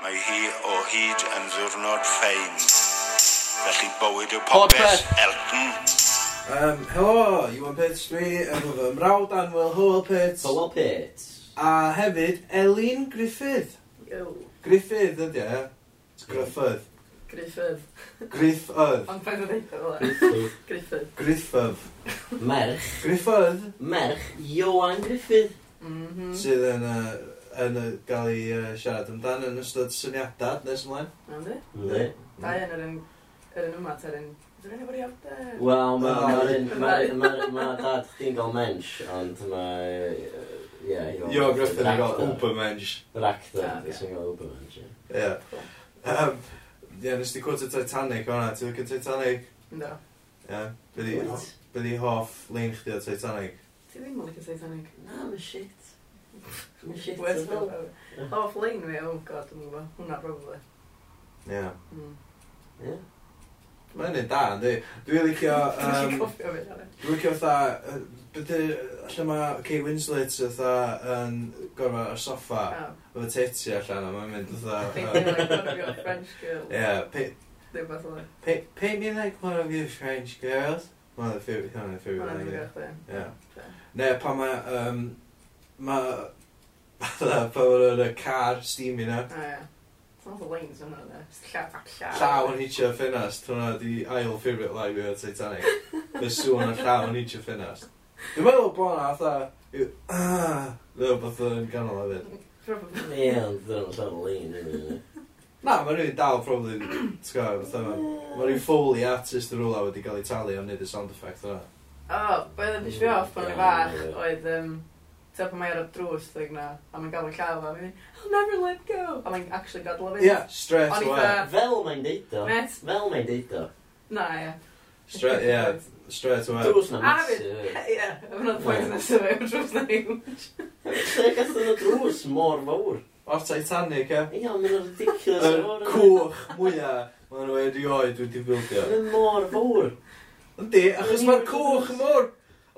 Mae hi o hyd yn ddiwrnod ffein. Felly bywyd yw popeth, Elton. Um, helo, Iwan Pits dwi, efo fy mrawd Anwyl Hywel Pits. Hywel Pits. A hefyd, Elin Griffith. Yw. Griffith ydy e? Griffith. Griffith. Griffith. Ond pa'n dweud fel e? Griffith. Griffith. Merch. Griffith. Merch. Iowan Griffith. Mm -hmm. Sydd yn... Uh, yn y, gael ei uh, siarad amdan yn ystod syniadad nes ymlaen. Ynddi? Ynddi. Da yn yr un, yr un yma, ta'r un... Wel, mae dad chdi'n gael mensch, ond mae... Ie, Griffin yn gael ubermensch. Yr actor, ah, sy'n gael ubermensch. Ie. Ie, Ie, nes ti cwrt y Titanic o'na, ti'n lycyn Titanic? No. Ie. Byddi i hoff lein chdi o Titanic? Ti ddim yn lycyn Titanic. Na, mae shit. Words of all. Off lane fi, oh god, dwi'n gwybod. Hwna probably. Ie. Ie. Mae'n un da, ynddi. Dwi'n licio... Dwi'n cofio fi, Dwi'n licio fatha... Byddu... Lle mae Kay Winslet fatha yn gorfod ar soffa. Fydd y teti allan, a mae'n mynd fatha... French girls. Ie. Paint me like one of your French girls. Mae'n ffiwyd. Mae'n ffiwyd. Mae'n ffiwyd. Ie. Ne, pa mae mae... Fatha, pa fo'n yn y car steamy na. Ah, ie. Sounds of lanes yma, yna. Llaw, llaw. Llaw yn hitio ffenast. Hwna di ail favourite lie fi o'r Titanic. Y sŵn y llaw yn hitio ffenast. Dwi'n meddwl bod hwnna, fatha... Ah! Dwi'n beth yn ganol a fyd. Probably. Ie, ond dwi'n llaw lane yna. Na, mae rhywun dal probably, ti'n gwybod, fatha, mae rhywun foley artist yn rwla wedi cael ei talu am wneud y sound effect yna. O, oh, beth yn chi off pan y fach oedd, um, Ta pan mae ar y drws ddig na, a mae'n gael y llaw a mae'n I'll never let go! A mae'n actually gadal fi. Ie, yeah, straight away. Eitha... Fel mae'n deudo. Met. Fel mae'n deudo. Na, ie. Straight, ie. Yeah. Straight away. Drws na massive. Ie, yma'n o'r pwynt nesaf efo'r drws na huge. Lle gatho nhw drws mor fawr? O'r Titanic, ie? Ie, ond mae'n ridiculous. Yr cwch mwyaf maen nhw erioed wedi bildio. Mae'n mor fawr. Yndi, achos mae'r cwch yn fawr.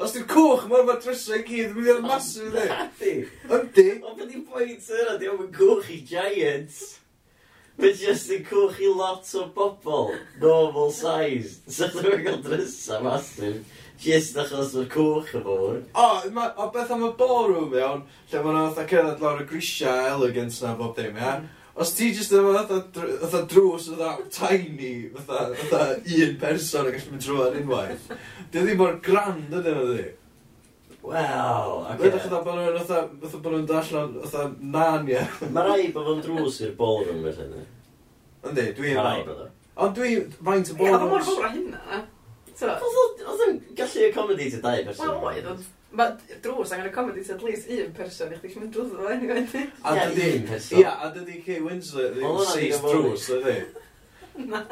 Os di'r cwch mor ma drysau i gyd, mynd i'r masu dde. Nadi. Yndi. Ond beth i'n pwynt yna, di o'n cwch i giants. Mae'n just yn cwch i lot o bobl, normal size. So dwi'n cael drysau masif. Just achos mae'r cwch yn fawr. O, ma, o beth am y ballroom iawn, lle mae'n oedd a cerdded lawr y grisia elegant na bob dim, ia? Mm. Os ti jyst efo fatha fatha drws fatha tiny fatha fatha un person yn gallu mynd trwy'n unwaith. Dio ddim mor grand ydyn nhw di Wel, ac e... Ydych chi'n bod nhw'n fatha fatha bod nhw'n dallan fatha nania. Mae rai bod fo'n drws i'r ballroom felly. Yndi, dwi'n... Mae rai bod o. Ond dwi'n faint o ballrooms... Ie, ond mor fawr a hynna. Oedd yn gallu accommodate y dau person. Wel, oedd, ond Mae drws angen accommodate at least un person, i chdi eisiau mynd drws o ddoen i wedi. A dydy... un person. Ia, a dydy Kay Winslet ddim seis drws, ydy? Na.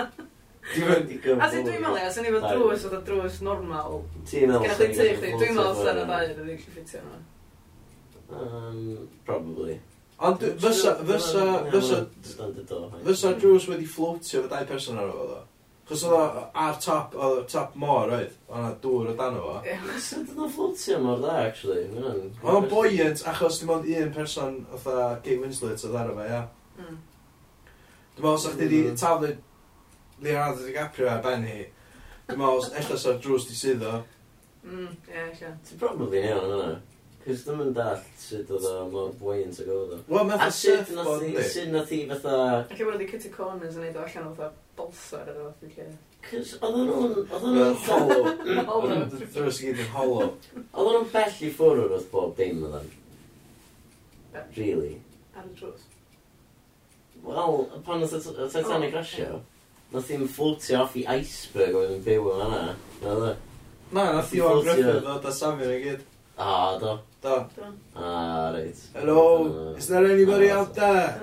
As in dwi'n meddwl, as in i fod drws oedd y drws normal. Ti'n meddwl sy'n gallu ffitio. Dwi'n meddwl sy'n y ddau oedd gallu ffitio yna. Um, probably. Ond fysa, fysa, fysa, fysa drws wedi floatio fy dau person ar o fo? Chos oedd ar top, oedd top môr oedd, oedd yna dŵr o dan o fo. Sut oedd o'n fflotio mor dda, actually? Oedd o'n buoyant, achos dim ond un person, oedd a Kate Winslet oedd ar o fe, ia. Mm. Dwi'n meddwl, sa'ch di mm. taflu Leonardo DiCaprio ar ben hi, dwi'n meddwl, ella sa'r drws di sydd o. Mm, ie, ella. Ti'n probably iawn, yna. Cys ddim yn dall sut oedd o mor buoyant ag oedd o. Wel, mae'n fatha surfboard ni. Sut nath i fatha... Ac efo'n wedi cytu corners yn neud o allan oedd o bolsor ar oedd yn Cys oedd nhw'n... Oedden nhw'n hollow. Oedden nhw'n thros i gyd yn hollow. Oedd nhw'n bell i ffwrwr oedd bob dim oedden. Really. Ar y drws. Wel, pan oedd y Titanic oh, rasio, nath hi'n floatio off i iceberg oedd yn byw yma na. Na, nath i o'r griffith ddod a Samir i gyd. A, do. Ah, right. Hello, is there anybody uh, out there?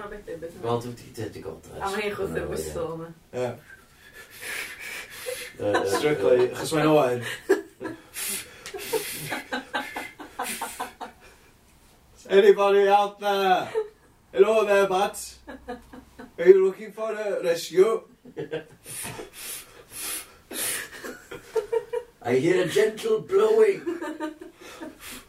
Wat doet hij tegen elkaar? Ja, maar heel goed, dat was zo. Strictly, gas mij nou uit. Anybody out there? Hello there, bats. Are you looking for a rescue? I hear a gentle blowing.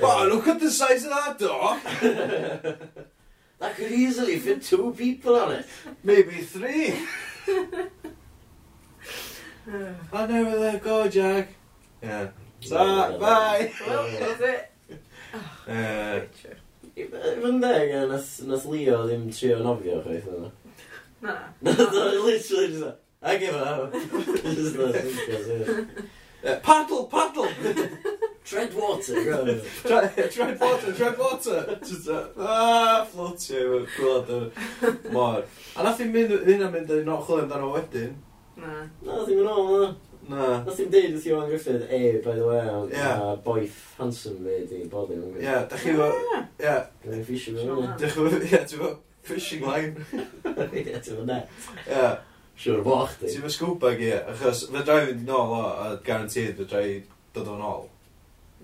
Wow, look at the size of that dog! that could easily fit two people on it. Maybe three. I never let go, Jack. Yeah. So, bye. Well, that's it. Uh, Fy'n deg, nath, nath Leo ddim trio nofio chwaith yna. E? Na. Na, literally just like, I give up. just that. Paddle, paddle! Tread water. tread water, tread water. Just a, ah, floatio efo gwlad yr mor. A nath i'n mynd, hynna mynd yn ochol amdano wedyn. Na. Na, ddim yn ôl, na. Na. Nath i'n deud wrth Iwan Griffith, e, by the way, yeah. a boeth handsome fi di boddi. Ie, yeah, da chi fo, ie. Yeah. Gwneud ffisio fo. Da chi fo, ie, ti fo, fishing line. Ie, ti fo net. Ie. Siwr bo chdi. Ti fo scuba gi, achos fe drai fynd i nôl o, a garantid fe drai dod o'n ôl.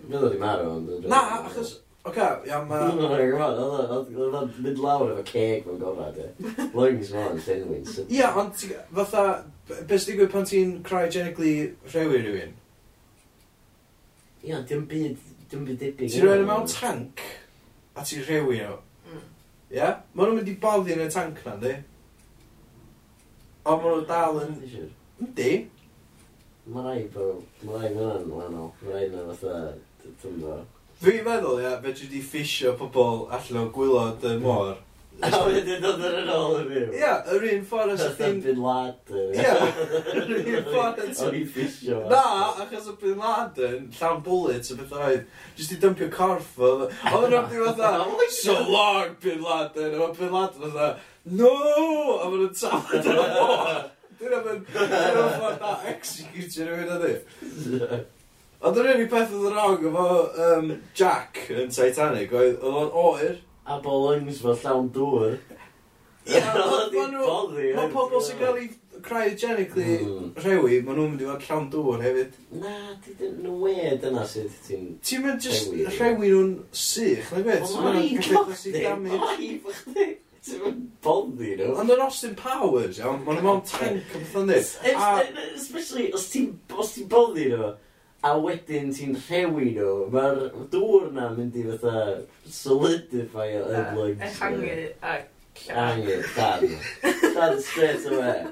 Fydd oedd i marw, ond... Na, achos... Oce, ia, ma... Oedd o'n mynd lawr efo ceg mewn gofad, e. Lungs fo'n llenwyn. Ia, ond fatha... Beth sy'n digwydd pan ti'n cryogenically rhewi rhywun? Ia, dim byd... Dim byd debyg. Ti'n rhywun mewn tank, a ti'n rhewi nhw. Mm. Ia? Ma nhw'n mynd i boddi yn y tank na, di? Ond ma nhw dal yn... Yndi. Mae rai, bo... mae rai yn wahanol. Mae rai yn fatha Dwi'n Fi'n meddwl, ia, fe dwi wedi ffisio pobl allan o gwylod y môr. A wedyn dod ar yn ôl y fyw. Ia, yr un ffordd os ydyn... Bin Laden. Ia, yr un ffordd os i ffisio. Na, achos o Bin Laden, llawn bullets a beth oedd, jyst i dympio corff o... Oedd yn rhaid i fatha, so long Bin Laden, a mae Bin Laden fatha, no! A mae nhw'n tafod yn y môr. Dyna mae'n ffordd da executio rhywun o ddi. Ond yr unig peth oedd yn wrong efo um, Jack yn Titanic, oedd o'n oer. A bo lungs fo llawn dŵr. Ie, mae pobl sy'n cael ei cryogenically mm. rewi, maen nhw'n mynd i fod llawn dŵr hefyd. Na, di dyn nhw wed yna sydd ti'n... Ti'n mynd just rhewi nhw'n sych, na beth? Mae'n i'n cochdi, mae'n i'n cochdi. Ti'n mynd boddi nhw. Ond yn Austin Powers, iawn, maen nhw'n tank yn bethau ni. Especially, os ti'n boddi nhw, a wedyn ti'n rhewi nhw, mae'r dŵr na mynd i fatha solidify o y lungs. Eich a Hangu, darn. Darn straight away.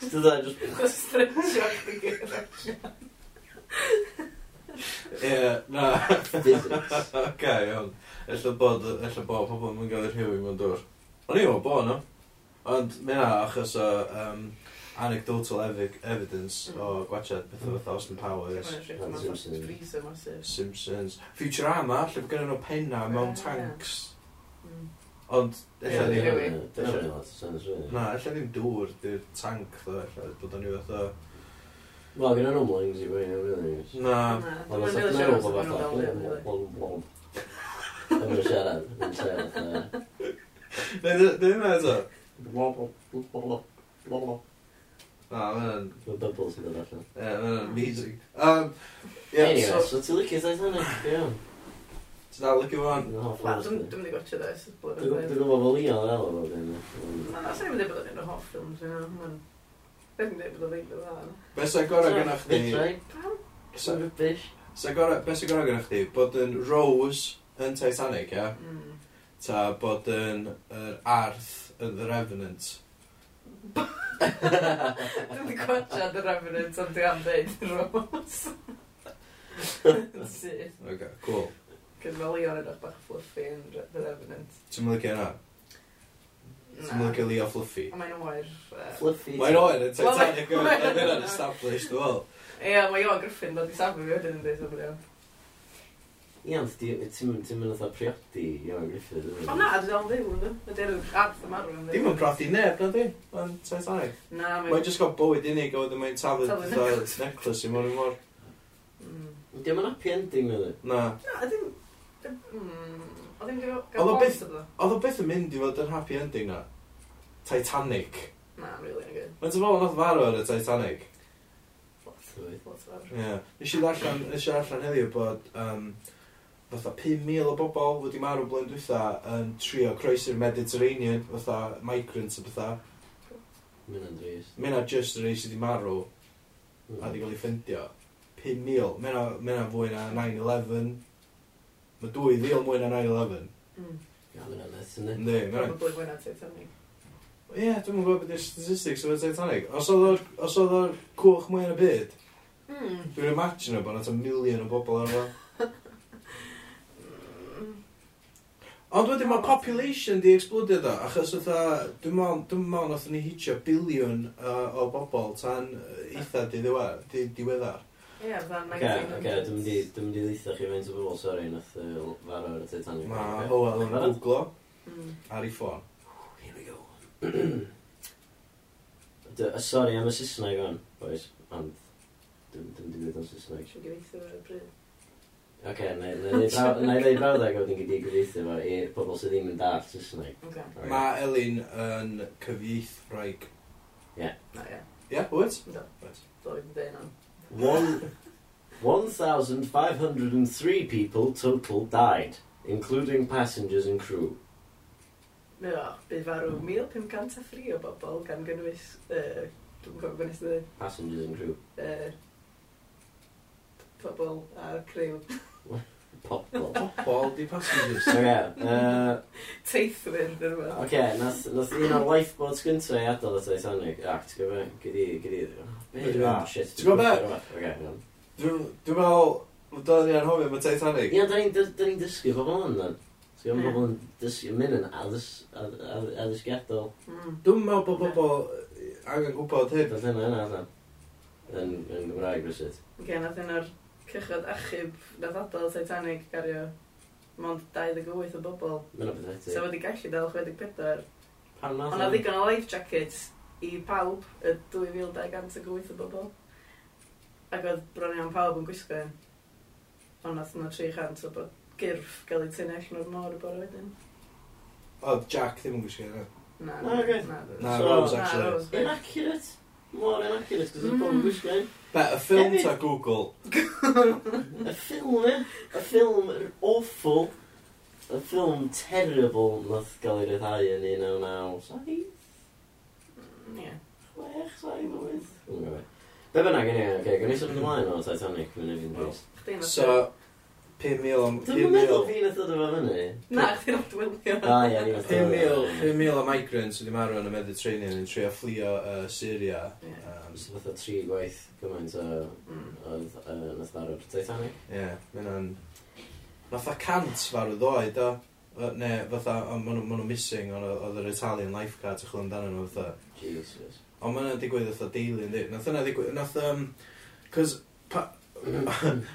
Just that, just... Just stretch off the. Ie, na. Physics. Oce, iawn. Ella bod, ella bod pobl yn gael eu rhewi mewn dŵr. O'n i meddwl bod nhw. Ond mae yna achos o... Um, anecdotal ev evidence mm. o gwachad beth bethau fatha Austin Powers Simpsons Futurama lle bod gen nhw penna mewn tanks ond ella ddim na ella ddim dŵr di'r tank ddo ella bod o'n i fatha Wel, gyda nhw'n omlings i fewn i'n rili. Na. Ond oedd yn meddwl bod fatha... Yn mynd siarad, yn siarad. Neu ddim eto. Blop, blop, blop, blop, blop. Na, mae'n... hwnna'n... Mae bubbles yn dod allan. Ie, mae'n amazing. Um, yeah, anyway, so, so ti'n licio Titanic? Iawn. Ti'n dal licio fo'n? Wel, dwi'n mynd i gotio dda. Dwi'n gwybod fel Leon yn elw fel hyn. Na, sa'n mynd i bod yn yr hoff ffilms. Dwi'n mynd i bod yn feid fel hyn. Be sa'n gorau gyda chdi? Sa'n rybys. Sa'n gorau, be sa'n gorau gyda chdi? Bod yn Rose yn Titanic, ia? Mm. Ta bod yn Arth yn The Revenant. Dwi wedi gwatsiad y Revenant ond dwi am ddeud Rose. Sydd. Ok, cool. Cyn mae Leon yn bach fluffy yn Re- The Revenant. Ti'n mynd mylicio yna? Ti'n Na. mylicio Leo Fluffy? A mae'n oer... yy, Fluffy. Mae'n oer yn Titanic Wel, mae'n- yn yn established, dwi'n fel. Ie, mae Iwan Griffin dod i safio fi wedyn yn dweud o'n Ie, ond ti'n mynd fatha priodi Iwan Griffith. E? O na, dwi'n dal fyw, ynddo. Ydy'r arth yma rwy'n dweud. Dim yn priodi neb, na di? Mae'n Titanic. Na, mae'n... Mae'n just gael bywyd unig a wedyn mae'n taflu fatha necklace i mor i mor. Mm. Dim yn happy ending, na di? Na. Na, dim... Hmm, oedd o beth yn mynd i fod yn happy ending na? Titanic. Na, really, yn gyd. Mae'n tyfod o'n farw ar y Titanic. Lot fwy. Lot fwy. Ie. Nes i ddarllen heddiw bod... Um, fatha 5,000 o bobl wedi marw blwyddyn dwytha yn trio croesi'r Mediterranean, fatha migrants a fatha. Mae'n drist. Mae'n just yr rei sydd wedi marw mm. a wedi cael ei ffeindio. 5,000. Mae'n fwy na 9-11. Mae 2,000 mwy na 9-11. Mm. Ia, mae'n anodd, ynddi? Ynddi, mae'n anodd. Probably mwy na Titanic. Ie, yeah, dwi'n gwybod beth yw'r statistics o'r Titanic. Os oedd o'r cwch mwy yn y byd, mm. dwi'n imagine bod yna ta milion o bobl ar yno. Ond wedyn mae population di explodio do, achos oedd dwi'n meddwl, dwi'n meddwl nath ni hitio biliwn uh, o bobl tan eitha di ddiweddar. Di, diweddar. Ie, yeah, fan 1900s. Oce, dwi'n mynd i ddeitha chi feint o bobl, sori, nath faro ar y Titanic. Mae Howell yn googlo mm. ar ei ffôn. Oh, here we go. Sori am y Saesneg o'n, boys, ond dwi'n mynd i o'n Saesneg. Dwi'n gyfeithio ar y bryd. Oce, na i ddweud brawddeg a wedyn gyda i gyfeithio fo i'r pobl sydd ddim yn dall Saesneg. Okay. Mae Elin yn cyfieithraig. Ie. Na ie. Ie, wyt? Do. Dwi'n dweud yna. 1,503 people total died, including passengers and crew. Ie, bydd farw 1,503 o bobl gan gynnwys... Uh, Dwi'n gwybod beth Passengers and crew. Uh, pobl a'r crew. Pobl. Pobl di passengers. Oce. Teithwyr, dyn nhw. Oce, nath nath un o'r lifeboats gynta i adael y Titanic. Ac, ti'n gwybod, gyda i, gyda i. Be, shit. Ti'n gwybod be? Oce, iawn. Dwi'n meddwl, Doedd ni anhofio am y Titanic? Ia, da ni'n dysgu pobl yn dan. So, yeah. pobl yn dysgu mynd yn addysgiadol. Hmm. Dwi'n meddwl bod pobl angen gwybod hyn. Doedd hynna yna, dan. Yn Gymraeg, rwy'n sut. nath un o'r cychod achub nath adael Titanic gario mond 28 o bobl. Mae'n apathetic. So wedi gallu dal 64. Pan nath Ond ddigon o life jackets i pawb y 2208 o bobl. Ac oedd bron iawn pawb yn gwisgo un. Ond nath yna 300 o bod gyrff gael ei tynnu allan o'r môr y bore wedyn. Oedd Jack ddim yn gwisgo yna? Na, na, na. Na, Rose, actually. Inaccurate mor yn accurate, cos oedd pobl yn mm. gwisgo un. Be, y ffilm ta Google? y ffilm, e? Y ffilm awful. Y ffilm terrible nath gael ei ryddhau yn 1997. Ie. Chwech, saith, wyth. Be bynnag, ie, ie, ie. Gwneud symud ymlaen o Titanic, fyny fi'n dweud. So, 5,000 am... Dwi'n meddwl fi nath ddod o fyny. Na, chdi'n oed wylio. O, ia, ni'n meddwl. 5,000 o migrants wedi marw yn y Mediterranean yn trio fflio uh, Syria. Um, so fatha tri gwaith gymaint o... Mm. oedd uh, nath marw'r Titanic. Ie, yeah, mae'n... Fatha cant farw ddoed, do. Ne, fatha, ond maen nhw'n missing, oedd yr Italian lifeguards lifeguard ychwl amdano nhw, fatha. Jesus. Ond maen nhw'n digwydd fatha daily, ynddi. Nath yna digwydd, nath... Um, Cos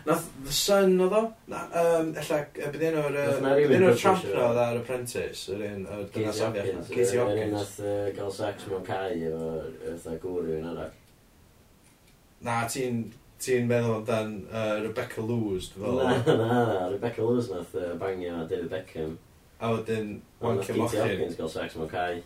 Nath The Sun oedd o? Na, um, ella, bydd un o'r... Bydd un o'r trampra oedd ar Apprentice, yr un, y dyna afiach. Katie Hopkins. Nath gael sex mewn cae efo, efo gwrw yn arall. Na, ti'n ti'n meddwl amdan uh, Rebecca Lewis, dwi'n fel. Na, na, na, Rebecca Lewis nath uh, bangio David Beckham. A wedyn, Ond mochyn. Nath Katie Hopkins gael sex mewn cae.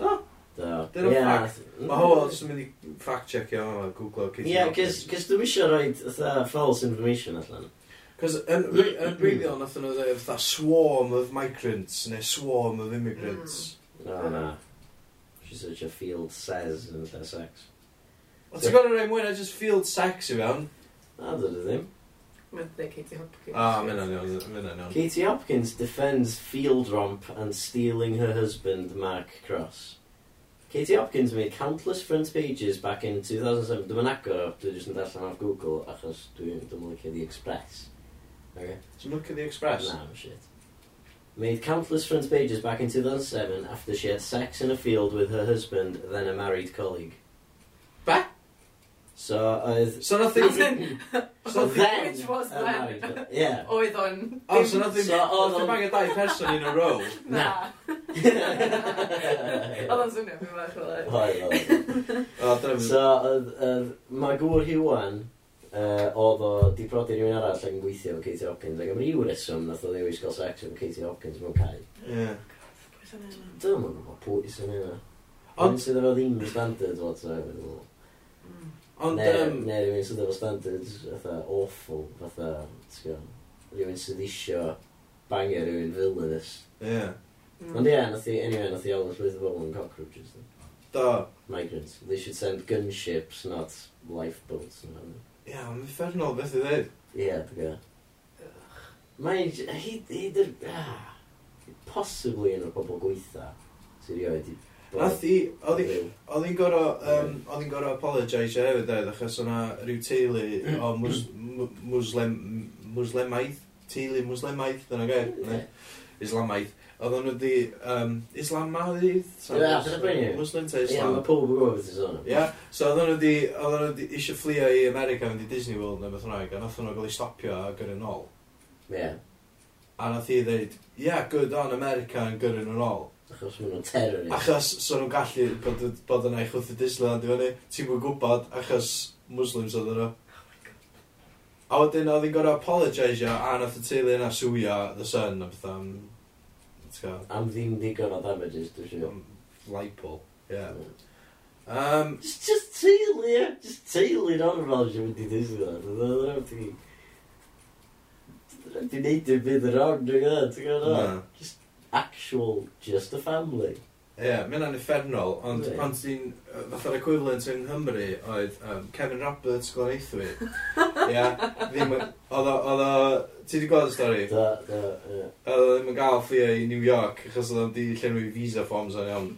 Do? Dyn nhw'n fact. Mae Howell jyst yn mynd i fact-checkio hwnna, googlo Katie Ie, Hopkins. cys dwi'n eisiau rhoi fatha false information allan. Cos yn re- yn reiddiol nath nhw dweud fatha swarm of migrants neu swarm of immigrants. No, na. She's such a field says yn fatha sex. O, ti'n gwybod rhai mwy na just field sex i fewn? Na, dod o ddim. Mae'n dweud Katie Hopkins. Ah, mynd o'n iawn, mynd o'n iawn. Katie Hopkins defends field romp and stealing her husband Mark Cross. Katie Hopkins made countless front pages back in 2007. Dwi'n agor, dwi'n just yn darllen off Google, achos dwi'n dwi'n licio The Express. Okay. Dwi'n licio The Express? Na, I'm shit. Made countless front pages back in 2007 after she had sex in a field with her husband, then a married colleague. So oedd... So nath i... So then... Which was then. Yeah. Oedd o'n... O, so nath i... So oedd o'n... bang y dau person in a row. Na. Oedd o'n swnio fi fach o lai. Oedd o'n. So oedd... Mae gŵr Hwan uh, oedd o di brodi rhywun arall ac yn gweithio efo Katie Hopkins ac am ryw reswm nath o ddewis gael sex efo Katie Hopkins mewn cae. Ie. Dyma nhw'n gwybod pwy sy'n yna. Ond sydd efo ddim standard whatsoever. Ond... Ne, um, ne, rhywun sydd efo standards fatha awful, fatha, ti'n rhywun sydd isio bangio rhywun villainous. Ie. Yeah. Mm. Ond ie, yeah, nath i, anyway, nath i alw llwyth o bobl yn cockroaches. Do. Migrants. They should send gunships, not lifeboats. Ie, yeah, mae'n infernal beth i ddweud. Ie, yeah, dwi'n Mae'n... Hyd... Hyd... Ah, possibly yn o'r bobl gweitha sy'n rioed i Nath i, oedd hi'n gorau, um, oedd hi'n gorau apologise hefyd dweud, achos o'na rhyw teulu o mus, muslim, muslemaidd, teulu muslemaidd, dyna gair, okay. islamaidd. Oedd nhw wedi, um, islamaidd? Ie, dyna beth Muslim ta islam. Ie, mae pob yn gwybod beth i'n sôn. Ie, so oedd nhw wedi, oedd nhw wedi eisiau fflio i America fynd i Disney World neu beth yna, a nath nhw gael ei stopio a gyrru nôl. Ie. A nath i ddeud, yeah, good on America yn gyrru nhw nôl. Achos maen nhw'n terrorist. Achos so nhw'n gallu bod, bod yna i chwthu Disneyland i fyny, ti'n mwyn gwybod achos Muslims oedd nhw. A wedyn oedd hi'n gorau apologisio a nath y teulu yna swio The Sun a beth am... Am ddim digon o damages, dwi'n siŵr. Lipol, ie. Yeah. Um, just, just teulu, ie. Just teulu normal sy'n mynd i Disneyland. Dwi'n rhaid i... Dwi'n neud i'n bydd yn wrong, dwi'n gwybod, ti'n gwybod? Just actual just a family. Ie, yeah, mae hynna'n effernol, ond right. pan ti'n, fatha'r equivalent yng Nghymru oedd um, Kevin Roberts gwlaneithwi. Ie, yeah, ddim, oedd o, ti wedi gweld y stori? Da, da, ie. Oedd o ddim yn gael ffio i New York, achos oedd o'n di llenwi visa forms o'n iawn.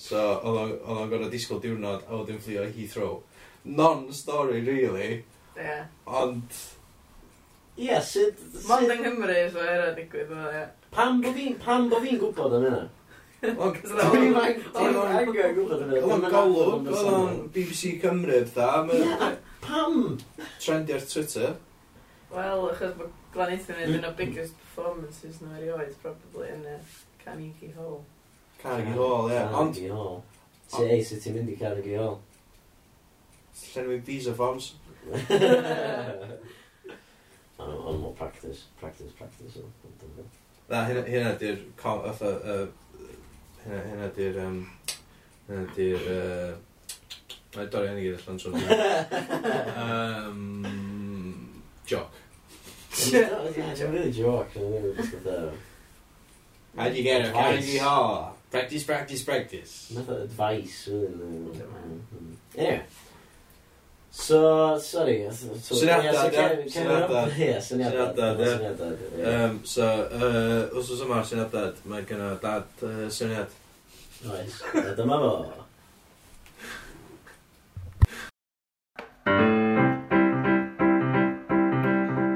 So, oedd o'n gorau disgwyl diwrnod, a oedd o'n i Heathrow. Non-story, really. Ie. Yeah. Ond, Ie, sut... Mond yng Nghymru so era digwydd o, ie. Pam bo fi'n pam bo fi'n gwybod am hynna? O'n angen gwybod am hynna. O'n golwg, oedd o'n BBC Cymru fatha. Ie, pam? Trendy ar Twitter. Wel, achos bod Glanaethon yn un o biggest performances nhw erioed, probably, yn y Carnegie Hall. Carnegie Hall, ie. Carnegie Hall. Ti ei, sut ti'n mynd i Carnegie Hall? Llenwi visa forms. Ond mae'n practice, practice, practice. Na, hynna di'r... Hynna di'r... Hynna di'r... Mae dorri hynny gyd allan trwy. Joc. It's a really joc. How do you get a candy haw? Practice, practice, practice. Mae'n advice. Anyway. So, sorry. Syniadad, ie. Syniadad. Ie, syniadad. Syniadad, ie. So, os oes yma'r syniadad, mae gen o dad uh, syniad. Oes, a dyma fo.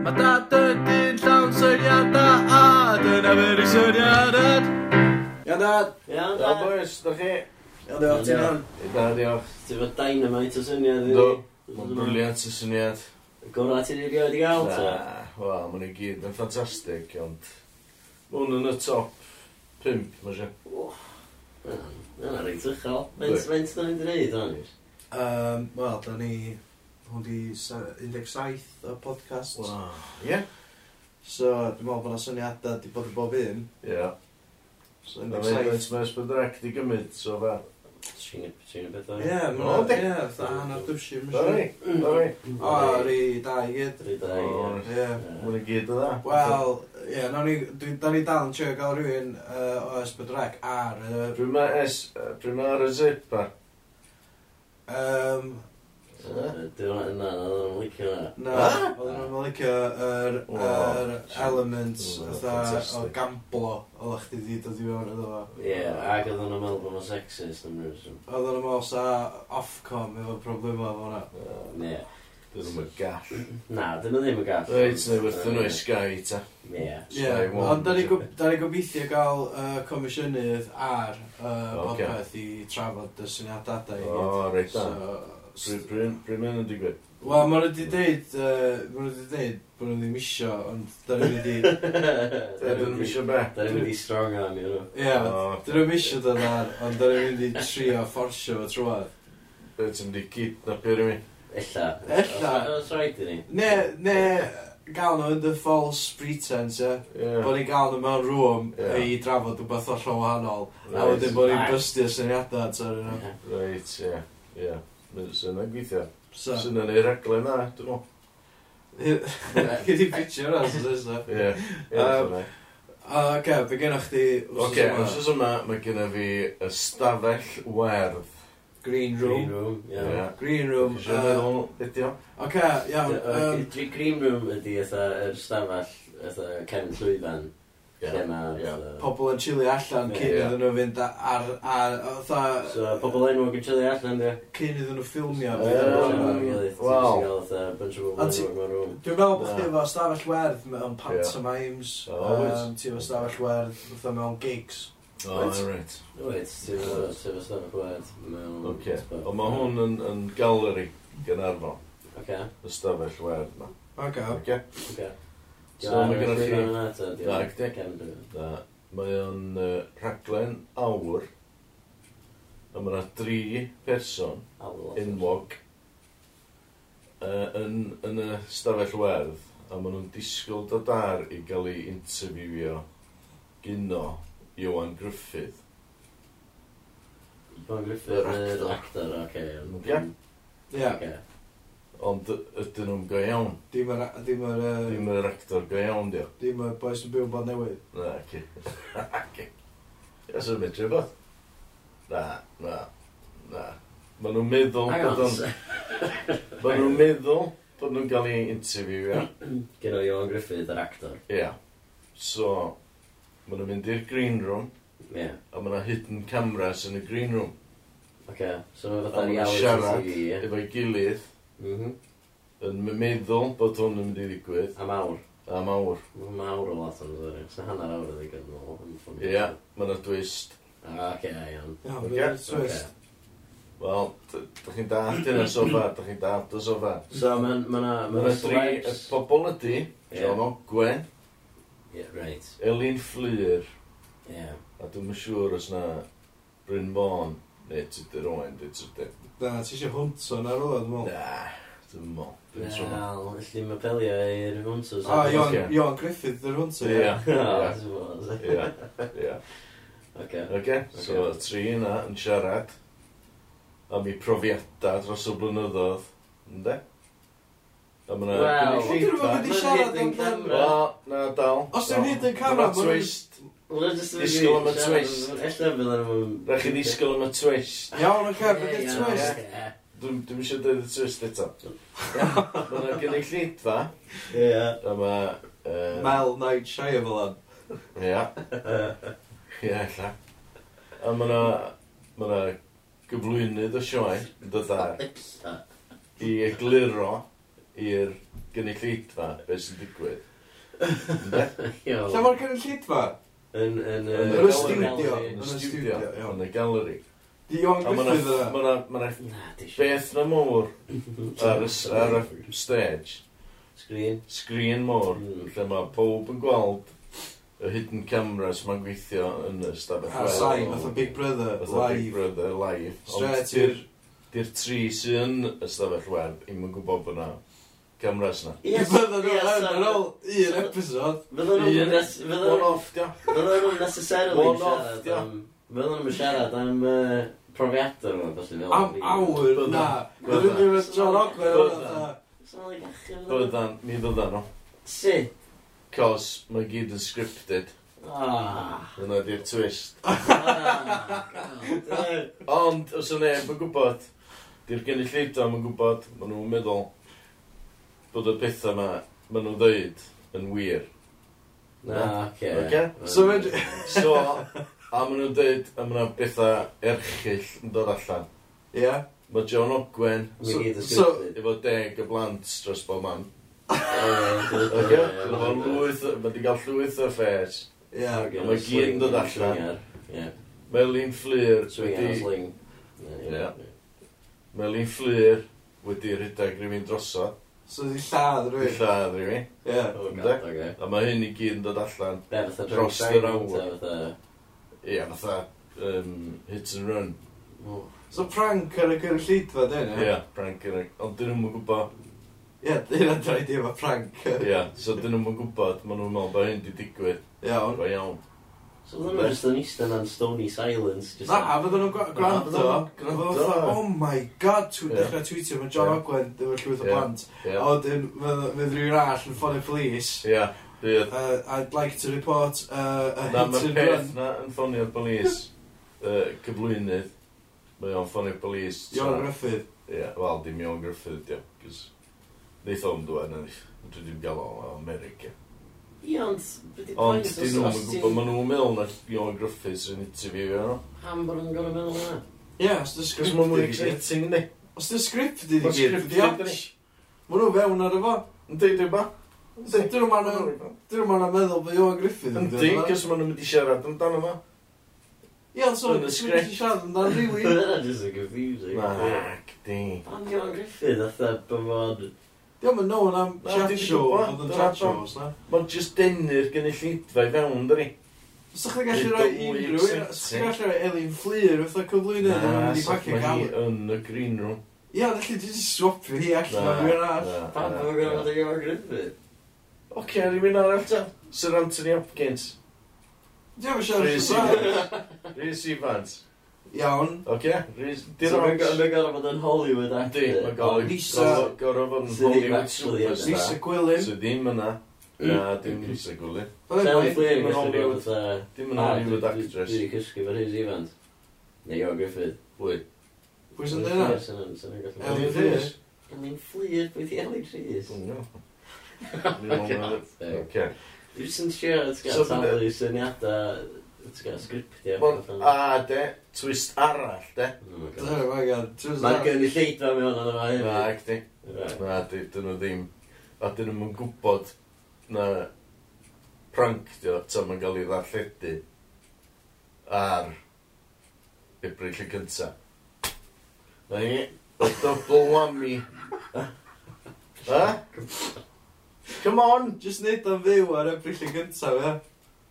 Mae dad yn dyn llawn syniadau a dyna fy'r syniadad. Iawn dad. Iawn dad. Iawn boys, da chi. Iawn diolch. ti'n iawn. Iawn diolch. Ti'n fod dynamite o syniad i ni. Mae'n briliant y syniad. Gorau ti'n ei rioed i gael, ta? Wel, mae'n i gyd yn ffantastig, ond... Mae'n yn y top 5, mae si. Yna reit uchel. Mae'n mynd yn mynd. Um, Wel, da ni... Hwn di 17 o podcast. Wow. So, dwi'n meddwl bod yna syniadau di bod yn bob un. Ie. So, 17... Mae'n mynd yn mynd i gymryd, so fel. Trin y beth o'n i. Ie, mae'n ie, fatha hanner dwsin. Dori, dori. O, ri dau gyd. Ri dau, ie. Mwyn i gyd o dda. E? Wel, ie, nawn ni, da ni dal yn trio gael rhywun o Esbydrec ar... Pryd mae S, pryd mae ar y zip ar? Um, Dwi'n meddwl na, oedden nhw'n licio na. Na, oedden nhw'n licio yr er elements o gamblo o chdi chi wedi dod i fewn iddo fo. Ie, ac oedden nhw'n meddwl bod nhw'n sexist am rhywbeth. Oedden nhw'n meddwl sa Ofcom efo problemau efo hwnna. Ie. Dyn nhw'n gall. Na, dyn nhw ddim yn gall. Reit, neu wrth nhw i Sky, ta. Ie. Ond da ni gobeithio gael uh, comisiynydd ar uh, okay. podpeth i trafod y syniadadau i gyd. O, reit da. So, Pryd mae'n yn digwydd? Wel, maen nhw wedi deud, maen nhw wedi deud bod nhw ddim isio, ond da ni wedi... Dyn nhw'n isio be? Da ni wedi strong arm i nhw. Ie, dyn nhw'n isio dod ar, ond da ni wedi trio fforsio fo trwad. Be, ti'n di gyd na pyr i mi? Ella. Ella. Os rhaid i ni. Ne, ne, gael nhw the false pretense, ie. Yeah. Bod ni'n gael nhw mewn rŵm yeah. i drafod rhywbeth o wahanol. Right. A wedyn bod ni'n bystio syniadau, ti'n Right, ie. Yeah. Yeah. Sy'n yn gweithio. Sy'n yn ei reglen na, dwi'n mwyn. Gyd i'n pitio yna, sy'n nesaf. Ie, ie, Oce, be gennych chi wrth Oce, wrth yma, mae gennych fi ystafell werdd. Green Room. Green Room, ia. Yeah. Ie, Green Room. Ydy o. Oce, iawn. Green Room ydy eitha yr stafell, eitha cefn llwyfan. Yeah. Pobl yn chili allan cyn yeah. iddyn nhw fynd ar... ar, ar so, pobl enwog yn chili allan, ie. Cyn iddyn nhw ffilmio. Wow. Dwi'n meddwl bod chi efo stafell werdd mewn pantomimes. Ti efo stafell werdd fatha mewn gigs. O, right. Wait, ti efo stafell werdd mewn... Oce. Ond mae hwn yn, yn galeri gan arfon. Oce. Y stafell werdd ma. Oce. Oce. So mae gennych chi... Na, gdeg. Na. Mae o'n uh, rhaglen awr. A mae yna dri person enwog uh, yn, yn y stafell werdd. A maen nhw'n disgwyl dod ar i gael ei interviewio gyno Iwan Griffith. Iwan Griffith, yr actor, oce. Ie. Ie. Ond ydyn nhw'n go iawn. Dim yr... Dim yr... Dim yr actor go iawn, dio. Dim yr boes yn byw bod newydd. Na, ci. Ci. Ys yw'n medru bod? Na, na, na. Ma nhw'n meddwl bod on, Ma nhw'n meddwl bod nhw'n cael ei interview, ia. Gyda Iwan Griffith, yr actor. Ia. So, ma nhw'n mynd i'r green room. Ia. A ma nhw hidden cameras yn y green room. Oce, so nhw'n fatha reality TV, ia. Efo'i gilydd. Mm. Yn meddwl bod hwn yn mynd i ddigwydd. A mawr. A mawr. Mae mawr o lot o'n ddweud. Sa'n hanner awr o ddigwydd yn ôl. Ie, mae'n y twist. Oce, iawn. Iawn, twist. Wel, da chi'n dallt hyn y sofa, da chi'n dallt y sofa. So, mae'n... Mae'n ma ma dri, y pobol ydy, John Ogwen, Ie, reit. Elin Fflur, Ie. a dwi'n siŵr os na Bryn Fawn, neu Tudur Owen, dwi'n Tudur. Na, ti eisiau hwnto na rola, dwi'n meddwl. Na, dwi'n meddwl. Dwi'n ah, meddwl. Wel, allu mae pelio i'r hwnto. A, Ion Griffith yr hwnto, ie. Ie, ie. Oce, Oce, so tri yna yn siarad am ei profiadau dros y blynyddoedd, ynddo? A mae'na well, gynulleidfa... Wel, dwi'n meddwl bod wedi siarad am camera. Wel, na, dal. Os yw'n hyd yn camera, mae'n... twist. Disgwyl am y twist. Ella fydd yn... Rhaid chi ddisgwyl am y twist. Iawn, oce, bydd y twist. Dwi'n dwi eisiau dweud y twist eto. Mae'n gynnig llid fa. Ie. A mae... Mel Night Shyamalan. Ie. Ie, ella. A mae yna... Mae yna gyflwynydd o sioe, dod dydda, i egluro i'r gynnig llid fa, beth sy'n digwydd. Lle mae'r gynnig llid fa? Yn y studio. Yn y studio. Yn y gallery. Di o'n gyffydd yna. di ma beth na môr ar y, ar y stage. Screen. Screen môr. Mm. Lle mae pob yn gweld y hidden cameras mae'n gweithio yn y stafell. A sain, fatha Big Brother, fatha live. Big Brother, live. Straight i'r... Di'r tri sy'n y stafell web, i'm yn gwybod bod na cameras na. Ie, bydden nhw yn ar ôl un episod. Bydden nhw'n one-off, dio. Bydden nhw'n necessarily siarad am... Bydden nhw'n siarad am profiadau nhw, felly fel... Am awr, na. Bydden nhw'n mynd John Ogwen. Bydden, mi bydden nhw. Sut? Cos mae gyd yn scripted. Ah. Yna di'r twist. Ah, Ond, os yna, mae'n gwybod, di'r gynulleidfa, mae'n gwybod, maen nhw'n meddwl, bod y pethau yma, maen nhw'n dweud, yn wir. Na, oce. Okay. So, mynd... so, a maen nhw'n dweud, a maen nhw'n bethau erchill yn dod allan. Ie. Yeah. Mae John Ogwen, so, so, efo deg y blant dros bob man. Oce? Mae'n lwyth, mae di gael llwyth o ffers. Ie. Mae gyd yn dod allan. Melin Fflir wedi... Melin Fflir wedi rhedeg rhywun drosodd. So di lladd rwy'n? Di lladd rhywun. Ie. Ynddi? A mae hyn i gyd yn dod allan Be, fatha dros yr awr. Ie, fatha um, hit and run. Oh. So prank ar y gyrru llidfa, dyn nhw? Ie, prank ar y... Ond dyn nhw'n gwybod... Ie, dyn nhw'n dweud efo prank. Ie, so dyn nhw'n gwybod, maen nhw'n meddwl bod hyn di digwydd. Iawn. Iawn. So ddim yn ystod eistedd yn stony silence. Just Na, fydden nhw'n gwrando. Fydden nhw'n fatha, oh my god, ti'n dechrau tweetio mae John Ogwen, ddim e llwyth o blant. A wedyn, fydd rhywun all yn ffonio polis. Ia, bydd. Uh, I'd like to report uh, a hit and run. Na, yn ffonio polis cyflwynydd. Mae o'n ffonio polis. Ion Griffith. Ia, wel, dim Ion Griffith, ia. Cys, neith o'n dweud, na ni. Dwi'n gael o'n America. Ie, ond... Ond dyn nhw'n gwybod, maen nhw'n meddwl na Ion Griffiths yn interview nhw. Pam bod nhw'n gorau meddwl yna? Ie, os dy sgript... Os maen nhw'n exciting, ni. Os dy sgript ydi di gyd, di ach. Maen nhw fewn ar efo, yn deud efo. Dyn nhw'n maen meddwl bod Ion Griffith yn deud efo. Yndi, cos maen nhw'n mynd i siarad amdano fo. Ie, ond so, yn y sgript. siarad amdano, really. Dyna just a confusing. Mac, di. Pam Ion Griffith, atha, bod Ie, mae'n no, na... Chat show, oedd yn chat shows, na. Mae'n just denu'r gynulleidfa i fewn, dyn ni. Os ydych chi'n gallu rhoi unrhyw, os ydych chi'n gallu rhoi Elin Fflir, fatha cyflwyno, na, na, di bacio gael. yn y green room. Ie, felly chi'n just swapio hi allan o'r gwir arall. Pan dwi'n gwneud o'r gwir griffith? Oce, rhywun arall ta. Sir Anthony Hopkins. Ie, mae'n siarad. Rhys Ifans. Iawn. Oce. Di'n rhaid gorau bod yn Hollywood actor. Di, mae Lisa... Gorau fod yn Hollywood superstar. Lisa Gwilym. Sydd ddim yna. Na, dim Lisa Gwilym. Sally Flynn, mae'n Hollywood. Dim yn ah, Hollywood actress. Dwi'n cysgu fy rhys ifant. Neu o Griffith. Pwy? Pwy sy'n dweud yna? Elin Rhys. Elin Flynn, pwy di Elin Rhys? Dwi'n gwybod. Oce. Dwi'n sy'n siarad gael talu syniadau Ti'n sgriptio. Ond, a de, twist arall de. Oh my god, oh twist arall. Mae'n gynnu lleidfa mewn ond yma hefyd. Na, gdi. Na, dyn nhw ddim. A dyn nhw'n gwybod na prank dio, ta mae'n cael ei ddarlledu ar Ebrill y cynta. Na ni, double whammy. Ha? Come on! Just neud o'n fyw ar Ebrill y cynta, fe.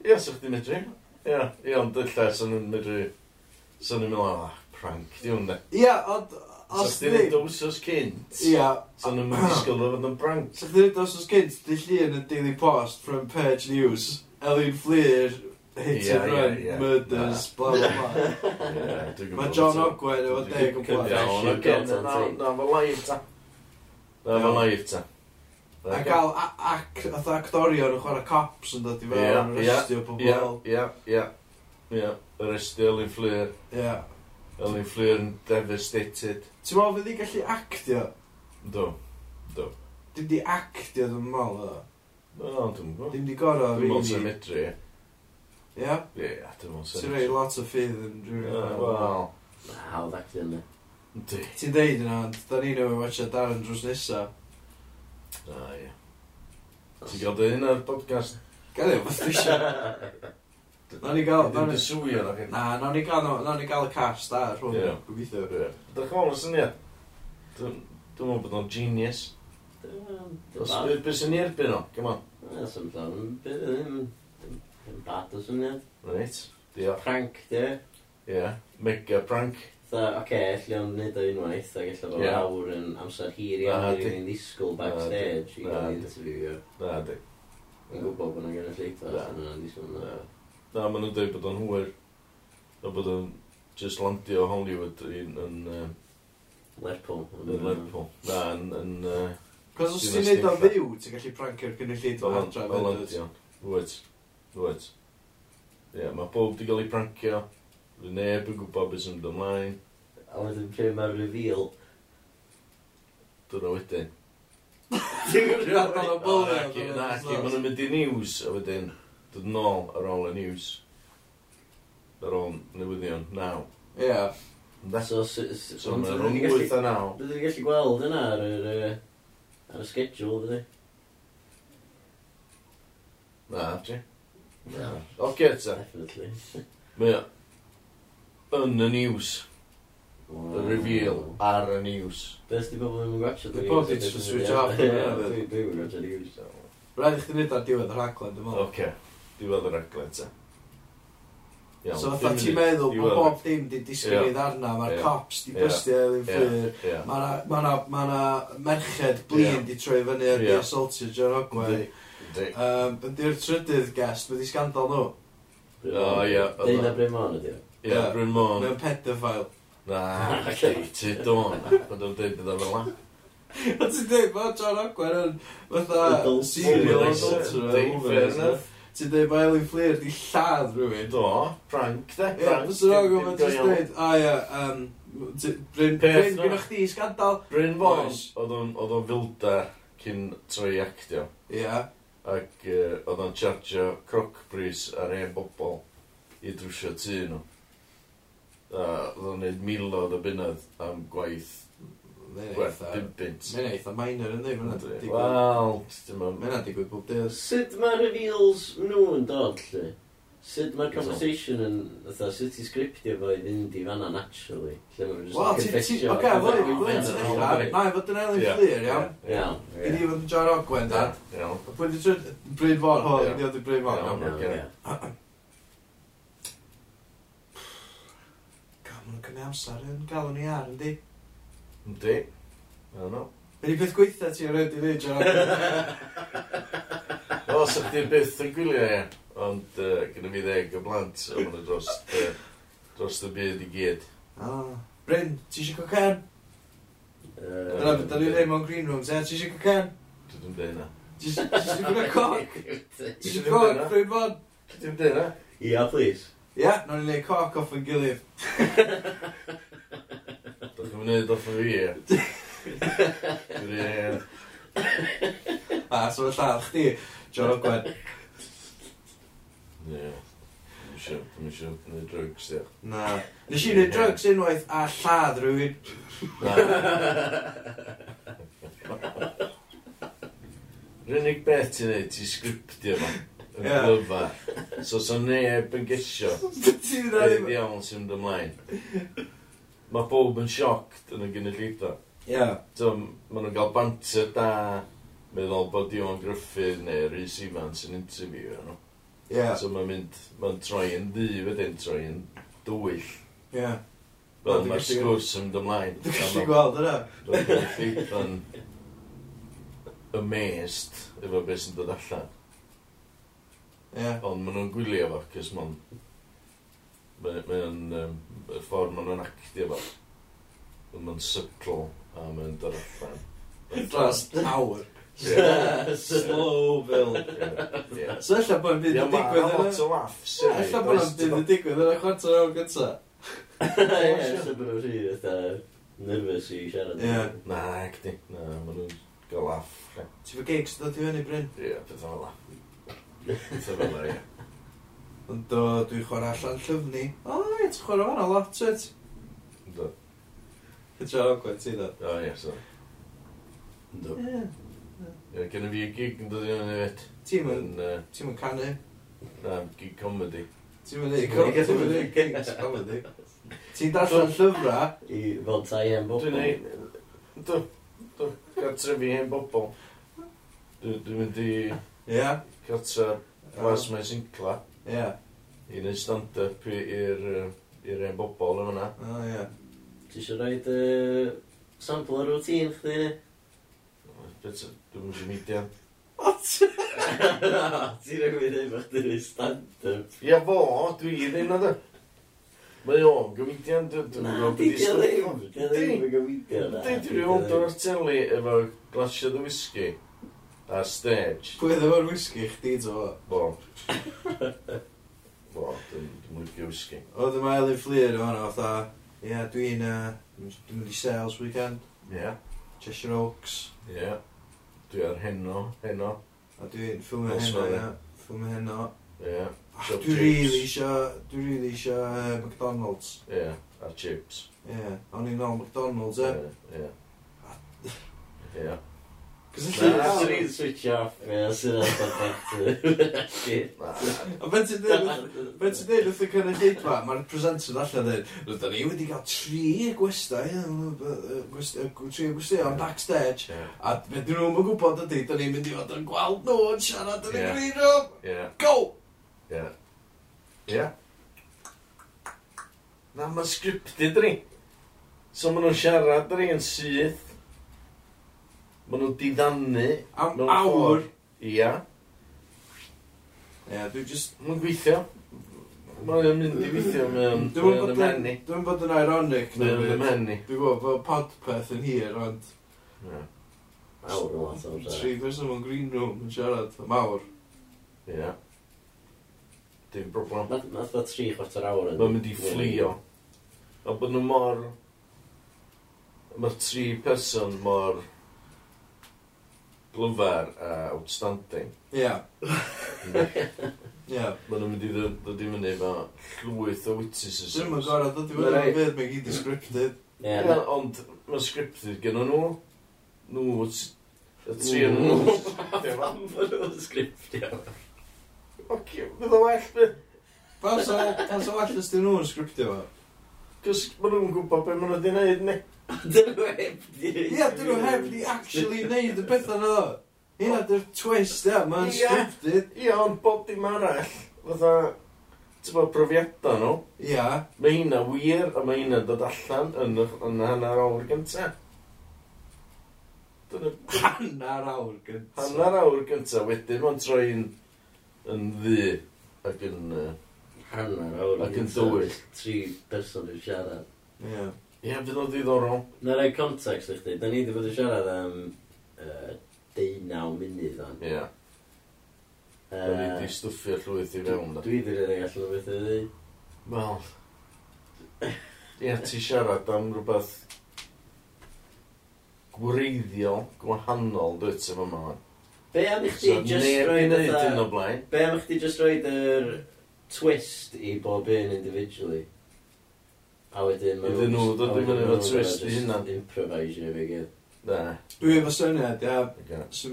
Ie, sa'ch di medru. Ie, ie, ond dylla, sy'n yn medru... Sy'n yn mynd, ah, prank, di hwnna. Ie, ond... Os ti'n neud dwsos cynt, Ia. sy'n yn mynd disgwyl o fod yn prank. Sa chdi'n dos os gynt, di llun yn Daily Post from Page News, Elin Fleer, hit Ie, and ie, run, ie. murders, bla bla bla. Ie, dwi'n gwbod Mae John ta. Ogwen efo deg o blaen. Ie, ond Ie, o'n o'n o'n o'n o'n A gael oedd actorion yn chwarae cops yn dod i fewn yn arrestio pobl. Ia, ia, ia. Arrestio Elin Fleur. Ie. Elin Fleur yn devastated. Ti'n meddwl fydd i gallu actio? Do, do. Dim di actio dwi'n meddwl o. No, dwi'n meddwl. Dim di gorau rili. Dwi'n meddwl sy'n medru, Ie? Ie, Ia, dwi'n meddwl sy'n medru. Ti'n rei lot o ffydd yn rhywun. Wel. Hawdd actio yna. Ti'n deud yna, da ni'n ei watcha Darren drws nesaf. Na, ie. Ti'n gael dy hyn ar podcast? Gael ei, fath eisiau. Nawn ni gael... Ddim dy swy ar hyn. Na, nawn ni gael, nawn ni gael y cast da, rhwng yeah. gobeithio. Yeah. Dwi'n chwael y syniad? Dwi'n meddwl bod o'n genius. Os beth sy'n ni erbyn o, come on. Na, sy'n byd ddim bad o syniad. Reit, diolch. Prank, di. Ie, mega prank. Fatha, oce, okay, allu o'n neud o unwaith, ac allu bod yeah. awr yn amser hir iawn i rywun ddisgwyl backstage i gael interview. Na, di. Yn gwybod bod yna gen y lleitha, yn yna ddisgwyl yna. Na, maen nhw'n dweud bod o'n hwyr. A bod o'n just landio Hollywood yn... yn Lerpwl. Yn Lerpwl. Na, yn... yn Cos os ti'n neud o'n fyw, ti'n gallu prancio'r cynulleid o'r adra. O landio. Wyt. Wyt. Ie, mae bob di gael ei prancio. Fy neb yn gwybod beth sy'n mynd ymlaen. A wedyn pryd mae'r reveal. Dwi'n wedyn. Ti'n gwybod o'n bywyd? Naci, naci, maen nhw'n mynd i news a wedyn dod nôl ar ôl y news. Ar ôl newyddion, naw. Ie. Yeah. So, so, so, so mae'n rhwng 8 a 9. Dwi'n gallu gweld yna ar yr, ar y schedule, dydy. Na, ti? Na. Oce, ta? Definitely. Mae yn y news. The reveal ar y news. Beth di bobl ddim yn gwachio? Di bod di just switch off. Dwi'n gwachio news. Rhaid i chdi nid ar diwedd yr raglen, dwi'n meddwl. Oce, diwedd y raglen, te. So fatha ti'n meddwl bod bob dim di disgyn i ddarna, mae'r cops di bystio i ddyn ffyr, mae yna merched blin di troi fyny ar di assaultio John Ogwen. Um, Ynddi'r trydydd guest, byddi scandal nhw. O, ie. Deina Bremon ydi o. Ie, Bryn Môn. Mae'n pedophile. Na, Katie Dawn. Mae'n dod dweud bydda fel la. Ond ti'n dweud, mae John Ogwen yn fatha serial adulterer. Ti'n dweud, mae Elin Fleer di lladd rhywun. Do, prank, de. Ie, fyswn o'n gwybod, ti'n dweud, a ie, Bryn, Bryn, gyda chdi sgadal. Bryn Boys, oedd o'n filda cyn troi actio. Ie. Ac oedd o'n charge croc bris ar ein bobl i drwsio tŷ nhw uh, oedd o'n gwneud milodd o bunydd am gwaith Gwerth bimpint. Mae'n eitha minor yn ddim, mae'n digwydd. Wel, mae'n digwydd bob dydd. Sut mae reveals nhw yn dod, lle? Sut mae'r conversation yn, fatha, sut i sgriptio fo i fynd i fanna naturally? Lle mae'n just well, confessio. Oce, fod i fi gwynt yn eich Na, i fod yn oh, oh, elin fflir, iawn? Iawn. I ni fod yn John Ogwen, dad. Iawn. Pwy di trwy bryd fawr, hwn, i ni oedd i bryd fawr. Iawn, iawn. ac yn amser yn galw ni ar, yndi? Yndi. Iawn nhw. Be di beth gweitha ti ar ydy ddeud, John? O, sa chdi byth yn gwylio, ia. Ond uh, gyda mi ddeg o blant, a ma'n dros, uh, dros y byd i gyd. O. Bryn, ti eisiau cocan? Dyna beth da ni ddim o'n green rooms, e? Ti eisiau cocan? Dwi ddim dweud na. Ti eisiau gwneud coc? Ti eisiau coc, Bryn Bon? Ti ddim dweud na? Ia, please yeah, nawn ni'n neud coc off yn gilydd. Dwi'n mynd i off yn fi. Gred. A, so y lladd chdi, John Ogwen. Ie. Dwi'n eisiau gwneud drugs, ie. Na. Nes i wneud drugs unwaith a lladd rhywun. Rwy'n unig beth ti'n neud, ti'n sgriptio fan. Yn glyfa. So, so neb yn gysio. Beth iawn sy'n mynd ymlaen. Mae bob yn sioct yn y gynulleidfa. Ie. So, maen nhw'n cael banter da, meddwl bod Dion Griffith neu Rhys Evans yn interview nhw. Yeah. So mae'n mynd, mae'n troi yn ddi wedyn, troi yn dwyll. Yeah. Fel mae'r sgwrs yn mynd ymlaen. Dwi'n gallu gweld yna. Dwi'n gallu yn amazed efo beth sy'n dod allan. Yeah. Ond maen nhw'n gwylio fo, cys maen mae'n um, y ffordd maen nhw'n actio fo. Mae'n subtle a mae'n dod allan. Dros awr. Slow build. So ella bod yn byd yn digwydd yna. lot o laughs. Ella bod yn byd yn digwydd yna chwarter o'r gynta. Ella bod nhw'n rhi eitha nervous i siarad. Ie. Na, acting. Na, maen nhw'n gael laff. Ti'n fy gigs dod i fyny, Bryn? Ie, beth o'n laff. Ond do, dwi'n chwarae allan llyfni. O, ie, ti'n chwarae fan o lot, wyt? Do. Ti'n siarad o'n gwaith ti, do? O, ie, so. Do. Ie, gen i fi gig yn dod i o'n efo. Ti'n mynd ti'n mynd canu? Na, gig comedy. Ti'n mynd i gigs comedy? Ti'n darllen llyfra? I fel tai hen bobl. Dwi'n ei... Do, do, gartre fi hen bobl. Dwi'n mynd i... Ie. Piotr mae Sincla. Ie. I wneud stand-up i'r i'r ein bobl yn fyna. O, ie. Ti eisiau rhoi uh, sample o'r routine chdi ni? Dwi'n mynd i median. What? Ti'n rhaid gwneud efo chdi ni stand-up? Ia fo, dwi ddim na da. Mae o'n gymidian, dwi'n gwybod beth i stori. Na, di ddim, di ddim yn gymidian. Dwi'n gwybod o'r teli efo glasio dy whisky a stage. Pwy ddim o'r whisky chdi, to? Bo. Bo, dwi'n mwyn whisky. Oedd yma Elin Fleer o'n o'n fatha, ie, dwi'n mynd i sales weekend. Ie. Yeah. Cheshire Oaks. Ie. Yeah. Dwi ar heno, heno. A dwi'n ffilmio heno, ie. Ffilmio heno. Ie. Dwi rili isio, dwi rili isio uh, McDonald's. Ie, yeah, a chips. Ie, yeah. o'n i'n ôl McDonald's, e? Ie. Ie. Ah. Cos yn switch off, ie, sy'n edrych Shit. A ben ti'n dweud wrth y cynnydd ma, mae'r presenter allan dweud, rydyn ni wedi cael tri gwestai, tri gwestai o'n backstage, a fe dyn nhw'n gwybod ydy, dyn ni'n mynd i fod yn gweld nhw yn siarad yn y green room. Go! Ie. Ie. Na, mae'n scripted ni. So maen nhw'n siarad ni yn syth, Maen nhw'n diddannu. Am awr? Ia. Ia, dwi'n just... Maen gweithio. Mae'n mynd i weithio mewn yn. Dwi'n bod yn ironic. Mae'n ymhenni. Dwi'n gwybod bod podpeth yn hir, ond... Awr o lot o'r Tri person mewn green room yn siarad am awr. Ia. Dim broblem. Nath o tri chwarter awr yn... Mae'n mynd i fflio. A bod nhw mor... Mae'r tri person mor glyfar a outstanding. Ie. Ia. Mae nhw'n mynd i ddod i fyny efo llwyth o witticisms. Dwi'n mynd gorau dod i fyny efo fydd mae gyd i scripted. Ie, Ia, ond mae scripted gen nhw. Nhw, y tri yn nhw. Fan fod nhw'n scriptio. Oce, fydd o well beth. Pan sa well ysdyn nhw'n scriptio fo? Cos maen nhw'n gwybod beth maen nhw wedi gwneud, ne? Dyn nhw heb di... Ie, dyn nhw heb di actually neud y beth yna ddo. Hynna dy'r twist, ie, mae'n scripted. Ie, ond bob dim arall, fatha, ti'n bod, brofiadau nhw. Ie. Mae hynna wir, a mae hynna'n dod allan yn y hanner awr gyntaf. Hannar awr gyntaf. Hanner awr gyntaf, wedyn mae'n troi yn, yn ddi ac yn... Uh, hanner awr gyntaf. Ac yn dywyll. Tri person yn siarad. Ie. Yeah. Ie, fydd o'n ddiddorol. Na rai context i chdi. Da ni wedi bod yn siarad am uh, deunaw munud o'n. Ie. Da ni wedi stwffio llwyth i fewn. Dwi wedi rhaid allan o beth i ddi. Wel. Ie, ti siarad am rhywbeth gwreiddiol, gwahanol, dwi ti fo yma. Be am i chdi just roi fatha... Be am i chdi just roed yr twist i bob un individually? A wedyn mae Iddyn nhw ddod i fyny efo twist i hynna. Improvisio fi gyd. Na. Dwi efo syniad, ia.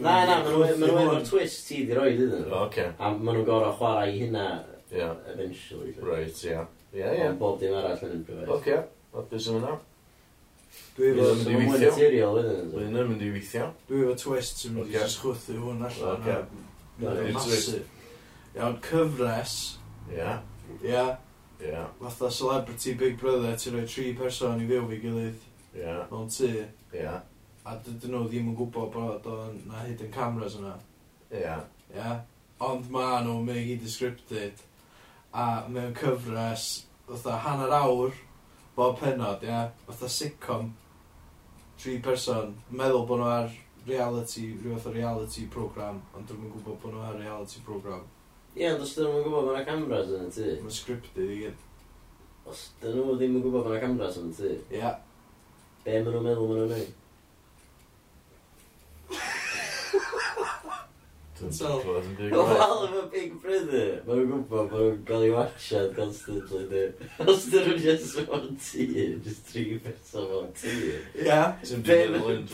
Na, na, maen nhw efo'r twist ti di roi iddyn nhw. Oce. A maen nhw'n gorau chwarae i hynna eventually. Right, ia. Ia, ia. Ond bob dim arall yn improvisio. Oce, a beth sy'n mynd Dwi efo... Dwi'n mynd i weithio. Dwi'n mynd i weithio. Dwi efo twist sy'n mynd i sgwthu hwn allan. Oce. Massive. Iawn, cyfres. Ia. Ia. Yeah. Fatha celebrity Big Brother, ti'n rhoi tri person i fyw fi gilydd yeah. mewn tŷ. Yeah. A dydyn nhw ddim yn gwybod bod o'n na hidden cameras yna. Yeah. Yeah. Ond ma nhw, mae gyd yn scripted. A mewn cyfres, fatha hanner awr, bob penod, ia, fatha sitcom, tri person, meddwl bod nhw ar reality, rhyw fath o reality program, ond dwi'n gwybod bod nhw ar reality program. Ie, ond os dyn nhw'n gwybod bod yna cameras yn y tŷ. Mae'n scripted i gyd. Os dyn nhw ddim yn gwybod bod yna cameras yn y tŷ. Ie. Yeah. Be maen nhw'n meddwl maen nhw'n neud? Wel, efo Big Brother, maen nhw'n gwybod bod nhw'n cael ei wachsiad constantly, di. Os dyn nhw'n just fo'n tŷ, just tri person fo'n tŷ. Ie. Be maen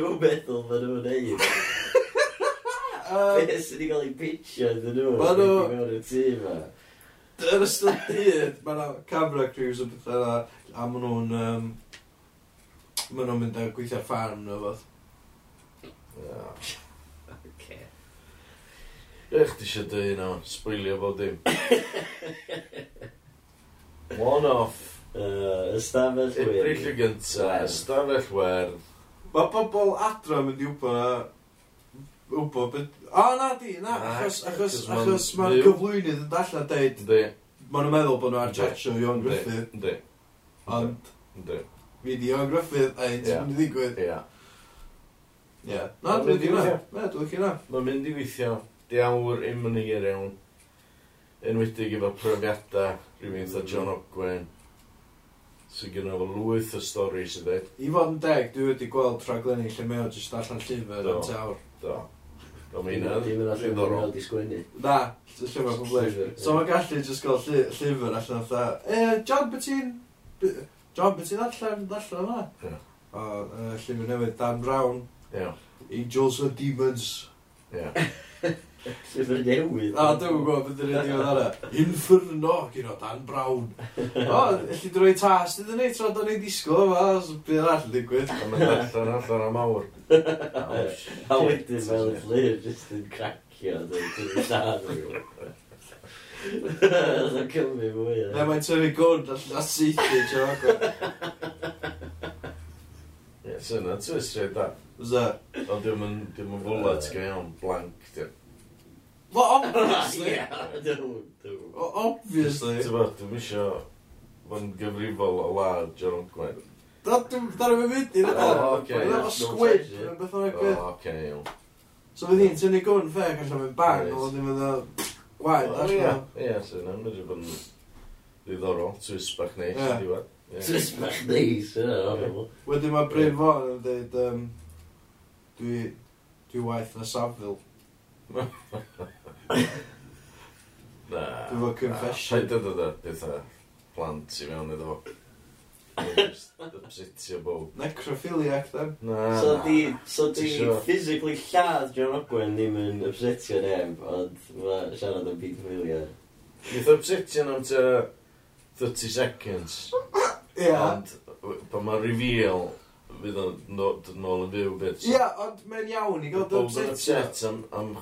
nhw'n meddwl maen nhw'n neud? Be sydd wedi cael ei pitio iddyn nhw? Ma' nhw- Wedi mewn i'r tŷ ma. Yn ystod hyd, mae yna camera crews o bethau yna, a maen nhw'n... Um, maen nhw'n mynd a gweithio ar ffarm nhw, fath. Oce. Ech, di eisiau dweud hynna, sbwylio bod dim. One off. Yy, Ystafell Ebrill y gynta, Wel. ystafell werdd. Mae pobl adra yn mynd i wybod na... Wybod beth O, na di, na, achos, achos, achos mae'r gyflwynydd yn dall deud, Yndi, maen nhw'n meddwl bod nhw ar Yndi. chatsio Ion yndi, Griffith, yndi, ond yndi, mi di Ion Griffith a un sy'n mynd i ddigwydd. ia. Ie. Na, Mae'n dwi'n mynd i licio na. weithio. Na, dwi'n licio na. Mae'n mynd i weithio, di awr im yn hir iawn. Enwedig efo profiadau rhywun fatha mm. John Ogwen. Sy'n gynnu efo lwyth o stori sydd dweud. I fod yn deg, dwi wedi gweld rhaglenni lle mae o jyst allan llyfr Do. yn tawr. Do. O, mae hynna. Dim yna llyfr yn cael di sgwennu. Na, llyfr yn cael So mae'n gallu jyst gael llyfr allan o'n E, John, beth ti'n... John, beth ti'n allan, allan yna? O, llyfr newydd Dan Brown. Angels and Demons. Ie. Llyfr newydd. A dwi'n gwybod beth ydyn ni'n diwedd ara. Inferno, gyda Dan Brown. O, allu droi tas, dydyn ni, tro do'n ni disgwyl yma, os bydd all yn digwydd. A mae'n allan allan am awr. A wedyn fel y llyr, jyst yn cracio, dwi'n dad. Dwi'n cymru fwy. Ne, mae'n tyfu gwrdd a seithi, ti'n rhaid. Ie, sy'n na, ti'n straight da. Fysa? Ond dwi'n mynd fwlad, ti'n gael iawn blank, ti'n. Well, obviously. Well, obviously. Ti'n bod, dwi'n misio fan gyfrifol o lad John Gwen. Da, dwi'n ddim yn mynd i'r O, oce. Dwi'n oh, squid, yn beth o'n O, egwydd. oce, iawn. So fydd hi'n tynnu gwn ffeg allan mewn bang, Reit. ond ddim yn dda... Wael, O, Ie, allan. ie, sy'n am, wedi bod yn ddiddorol, twist bach neis, Ie. diwedd. Ie. Twist bach neis, yna, horrible. Wedyn mae Bryn Fôn yn dweud, um, dwi, dwi waith na Saville. Na. Dwi'n fawr confession. Paid dod o da, bethau plant i mewn iddo fo. Upsetio bob. Necrophiliac, then. Na. So di, so di physically lladd John Ogwen ddim yn upsetio neb, ond mae siarad am byd familiar. Nid upsetio nhw'n te 30 seconds. Ie. Ond pan mae reveal, fydd o'n dod nôl yn fyw bit. Ie, ond mae'n iawn i gael dy upsetio. Pobl yn upset am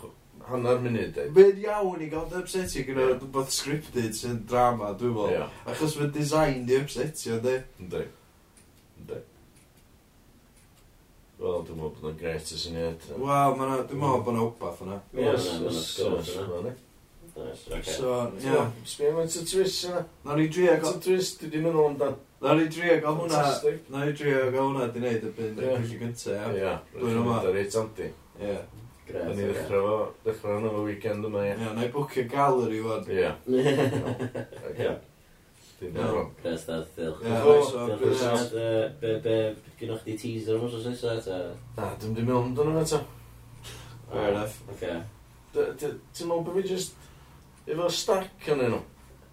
hanner munud, dweud. Mae'n iawn i gael dy upsetio gyda yeah. rhywbeth scripted sy'n drama, dwi'n meddwl. Yeah. Achos mae'n design di upsetio, di. Ynddi. Ynddi. Wel, dwi'n meddwl bod o'n gret y syniad. Wel, dwi'n meddwl mm. bod yna wbath yna. Yes, yes, yes. So, ie. Sbio mae'n to twist yna. Na ni dri ag... To twist, dwi ddim yn o'n dan. Na ni dri ag o hwnna... Na ni dri ag hwnna di wneud y byd yn y gynta, ie. Ie. Dwi'n o'n ma. Dwi'n o'n ma. Ie. Da ni ddechrau fo, ddechrau hwnnw fo weekend yma, ie. Ie, na i bwcio gallery fod. Ie. Ie. Dwi'n dweud. Gres dad, diolch. Ie, so, gres. Be, be, gynnwch chi teaser am os oes eto? Na, dim di mewn dyn eto. Fair enough. Oce. Ti'n meddwl bod fi just efo stack yn enw?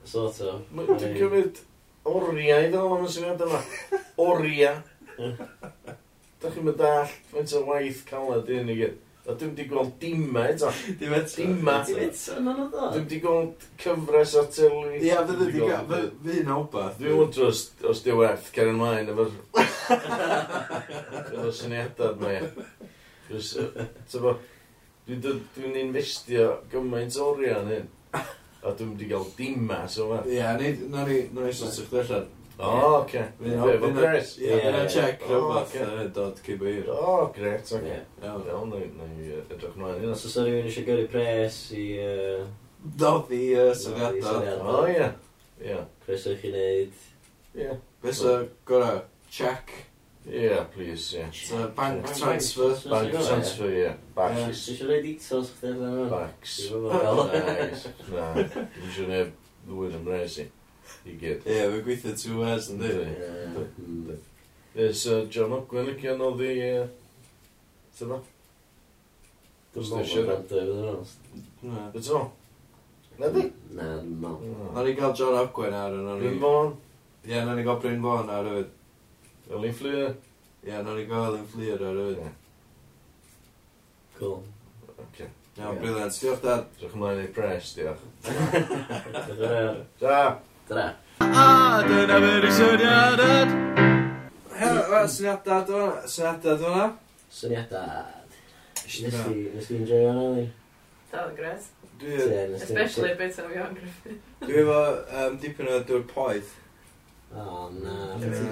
Sort o. Dwi'n cymryd oriau i ddol am y syniad yma. Oriau. Da chi'n mynd all, faint o waith caled i hyn i gyd. A dwi'n di gweld dima eto. dimet o. Dimet. Dimet. Dwi'n di gweld cyfres o tylu. Ia, fydde di gael, fy hyn o beth. Dwi'n wyntro os os di werth cer yn maen efo'r... efo'r syniadad mae. Cys, tyfo, dwi'n dwi investio gymaint oriau yn hyn. A dwi'n di gael dima, so fe. Ia, na ni sort o'ch ddechrau. O, oce. Fy'n Chris? Ie, fy'n check rhywbeth yn dod cib hir. O, gret, oce. Iawn, na i edrych mlaen. Os oes rhywun eisiau gyrru pres i... Dod i syniadau. O, ie. Ie. Chris o'ch i wneud. Ie. Beth sy'n gorau? Check. Yeah, please, yeah. So, bank transfer. Bank, transfer, ie. Bax. Yeah. eisiau rhoi details chdi? Bax. Bax. Na, ti'n siarad ddwy'n ymresi i gyd. Ie, fe gweithio two hours yn dweud. Ie, so John Ogwen ychydig yn oedd i... Ti'n ma? Dwi'n meddwl bod rhaid i fydd yn ost. Na. Beth o'n? Na di? Na, no. Na ni gael John Ogwen ar yna. Bryn Fawn? Ie, na ni gael Bryn Fawn ar yfyd. Elin Fleur? Ie, na ni gael Elin Fleur ar yfyd. Cool. Oce. Iawn, briliant. Diolch, Dad. Diolch ymlaen i'r pres, diolch. Diolch. Dyna. A dyna fy'r syniadad. Syniadad o'na. Syniadad o'na. Syniadad. Nes ti'n joio hwnna ni? Dal yn gres. Especially bit am Iwan Griffin. Dwi efo um, dipyn o dŵr poeth. O, na. na. Ti'n efo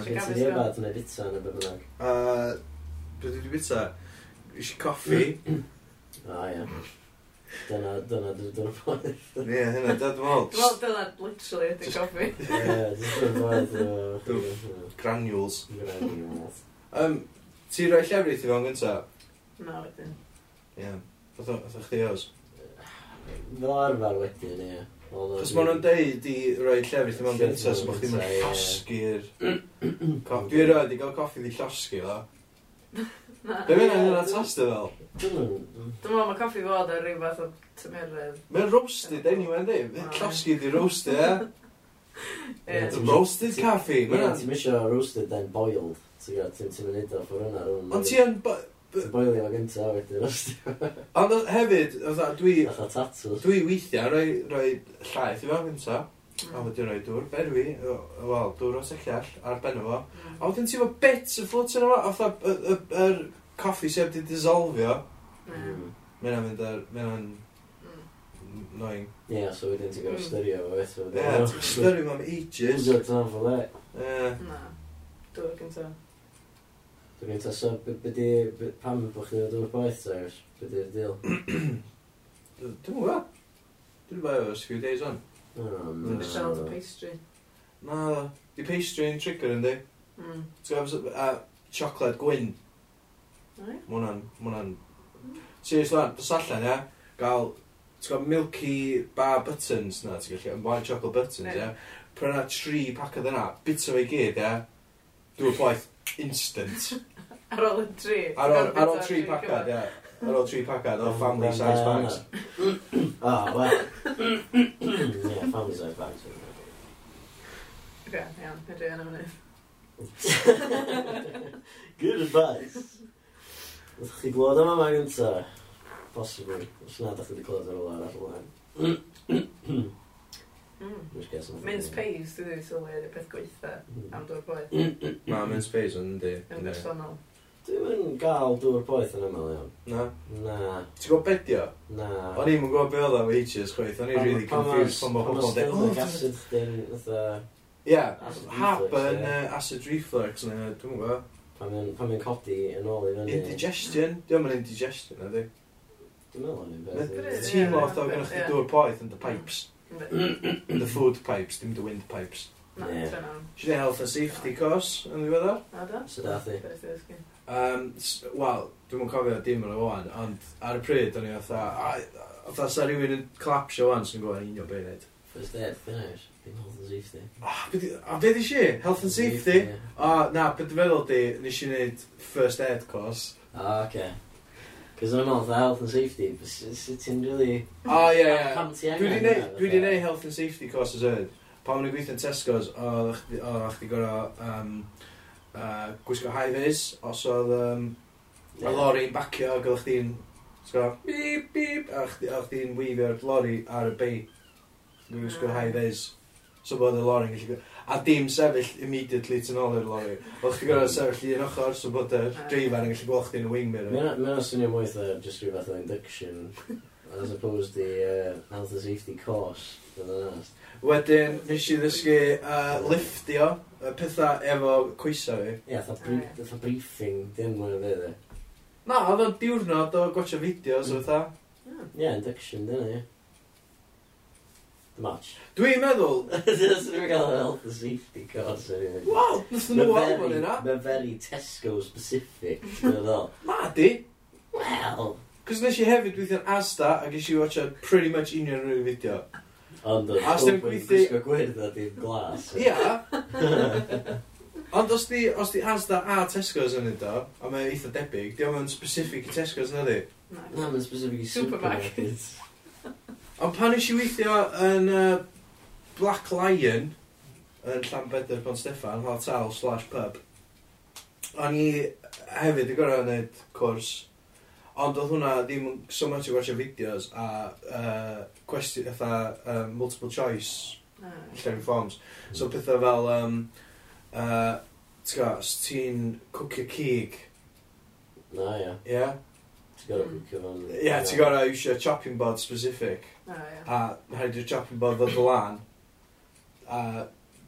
neu bita neu beth bynnag? Dwi wedi bita. Isi coffi. O, ia. Dyna, dyna, dyna'r pwynt. Ie, hynna, dyna'r pwynt. Wel, dyna literally ydy coffi. Ie, dyna'r pwynt. Granules. Granules. Um, ti roi llefrith i fo'n gynta? Na, wedyn. Ie. Fatha chdi os? Fel arfer wedyn, ie. Cos maen nhw'n deud i roi llefrith i fo'n gynta, so bod chdi'n llosgu'r... Dwi roi di gael coffi di llosgu, fel. Be fyna hynna'n tasta fel? Dwi'n meddwl mae coffi fod ar rhyw fath o tymeredd. Mae'n roasted anyway, ynddi? Llosgi di roasted, e? Roasted caffi. Ie, ti'n misio roasted then boiled. Ti'n ti'n mynd o ffwr yna. Ond ti yn... Ti'n boilio fo gynta, wedyn roasted. Ond hefyd, dwi... Fatha tatws. Dwi weithiau roi, roi llaeth i fo gynta. Mm. A wedyn rhoi dŵr berwi, wel, dŵr o sellall, ar ben o fo. Mm. A wedyn ti'n fo bits y fflwt yn yma, a fatha, coffi sy'n wedi disolfio, Mm. mae'n mynd ar, mae'n mm. annoying. Ie, yeah, so wedyn ti'n gorau mm. styrio fo beth. Ie, ti'n styrio fo am ages. Dwi'n dod yn fo le. Ie. Na, dwi'n gynta. Dwi'n gynta, so byddi, pam y bod chdi o'r boeth ta, byddi'r deal? Dwi'n gwybod. Dwi'n gwybod efo few days on. Shelled pastry. Na, di pastry yn trigger yn di. Mm. Ti'n gwybod, a chocolate gwyn. Mm. Mae hwnna'n... Mae hwnna'n... Serious lan, dos allan, ia? Gael, ti'n gwybod, milky bar buttons na, ti'n gallu, white chocolate buttons, ia? Pryna tri pac oedd yna, bita fe i gyd, ia? Dwi'n ffaith, instant. ar ôl y tri. Ar ôl, ar ôl tri pacad, ia. Ar ôl tri pacad o ah, family size bags. O, wel. Ie, family size bags. Oce, iawn, edrych yna mynydd. Good advice. Ydych chi glod am yma gynta? Possibly. Os na, ydych chi wedi glod ar ôl arall ymlaen. Hmm. Mince Pays, dwi wedi sylwi ar y peth gweitha hmm. am dŵr boeth. Na, Mince Pays yn di. Yn bersonol. Dwi'n yn gael dŵr poeth yn ymlaen iawn. Na. Na. Ti'n gwybod bedio? Na. O'n i'n gwybod be oedd am ages chweith, o'n i'n really confused pan mae pobl dweud. Pan oh, mae acid chdi'n fatha... Ie, hap yn uh, acid reflux, dwi'n gwybod. Pan mae'n codi yn ôl i fyny... Indigestion? Diolch yn indigestion, ydy. Dwi'n meddwl yn un beth. Ti'n lot o gennych chi dŵr poeth yn the mm. pipes. In the food pipes, dim the wind pipes. Yeah. She did health and safety course yn ddiweddar. A da? So da thi. Um, Wel, dwi'n mwyn cofio dim yn o'n, ond ar y pryd, o'n i fatha, fatha sa rhywun yn clapsio o'n sy'n gwybod union beth. First aid finish. Health and safety. Oh, be di- a be di si? Health and safety? ie. O, na, be di feddwl di, nes i wneud first aid course. O, oce. Cos yn ymwneud â health and safety, sut ti'n really... Ah, o, ie, ie. Pam ti Dwi wedi di hynna, neud- dwi di fatha? neud health and safety course as yd. Pan o'n i'n gweithio'n Tesco's, o, chdi gorau um, uh, gwisgo high-vis, os oedd um, Ie. y lori'n bacio, gyda chdi'n, sgo, bip, bip, a chdi- a chdi'n weifio'r lori ar y bei. Dwi'n gwisgo ah. high-vis so bod y lori'n gallu gwybod. A dim sefyll immediately tu nôl i'r lori. Oedd chdi gorau sefyll un ochr, so bod y ah. dreifan yn gallu gweld chdi yn y wing mirror. Mae'n swnio mwy eitha just rhyw fath o induction, as opposed to uh, health and safety course, yn honest. Wedyn, nes i ddysgu uh, liftio y pethau efo coesau fi. Ie, yeah, briefing, dim mwy o ddweud. Na, oedd o'n diwrnod o gwachio fideos o fatha. Hmm. Ie, induction, dyna, ie match. Dwi'n meddwl... Dwi'n meddwl gael health and safety course. Wel, nes nhw alwyd yna. Mae'n very Tesco specific. Ma di. Wel. Cos nes i hefyd weithio'n Asda a ges i watcha pretty much union rhyw fideo. Ond os oedd open gwisgo gwyrdd a dim glas. Ia. Eh. Ond os di, os di Asda a Tesco's yn ydo, a mae'n eitha debyg, di o'n specific i Tesco's na di? Na, mae'n specific i supermarkets. Ond pan eisiau weithio yn uh, Black Lion, yn Llanbedr Bon Steffan, hotel slash pub, o'n i hefyd yn gorau wneud cwrs, ond oedd hwnna ddim yn so much i watcha fideos a uh, cwestiwn, eitha, uh, multiple choice, ah. llewn forms. So pethau fel, um, uh, ti'n gwybod, os ti'n cwcio cig, Na, ia. Ia? Ti'n gorau gwicio fo'n... Ie, ti'n gorau eisiau chopping board specific. Oh, yeah. A rhaid i'r chopping board ddod o lan. A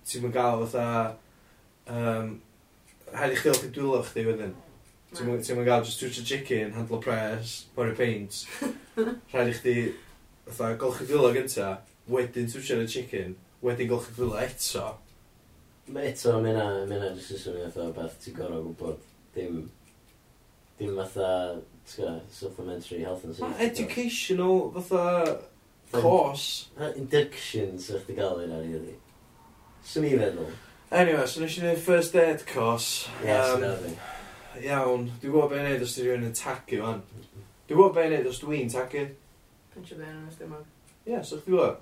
ti'n mynd gael fatha... Um, rhaid i chdi olchi dwylo chdi wedyn. Ti'n mynd gael just twitch a chicken, handle press, pour paint. rhaid i chdi fatha golchi dwylo gynta, wedyn twitch a chicken, wedyn golchi dwylo eto. Mae eto, mae yna, mae yna jyst yn swnio fatha beth ti'n gorau gwybod. Dim, dim fatha Sgwrs, supplementary health and safety. Educational, fatha, Fatha- course. Ha, Induction, sef chdi gael un ar ydi. Swn i feddwl. Anyway, so nes i wneud first aid course. Yes, um, um, iawn, dwi'n gwybod be'n neud os dwi'n rhywun yn tagu fan. Dwi'n gwybod be'n neud os dwi'n tagu. Pinch o ben yn ystod yma. Ie, yeah, so chdi gwybod.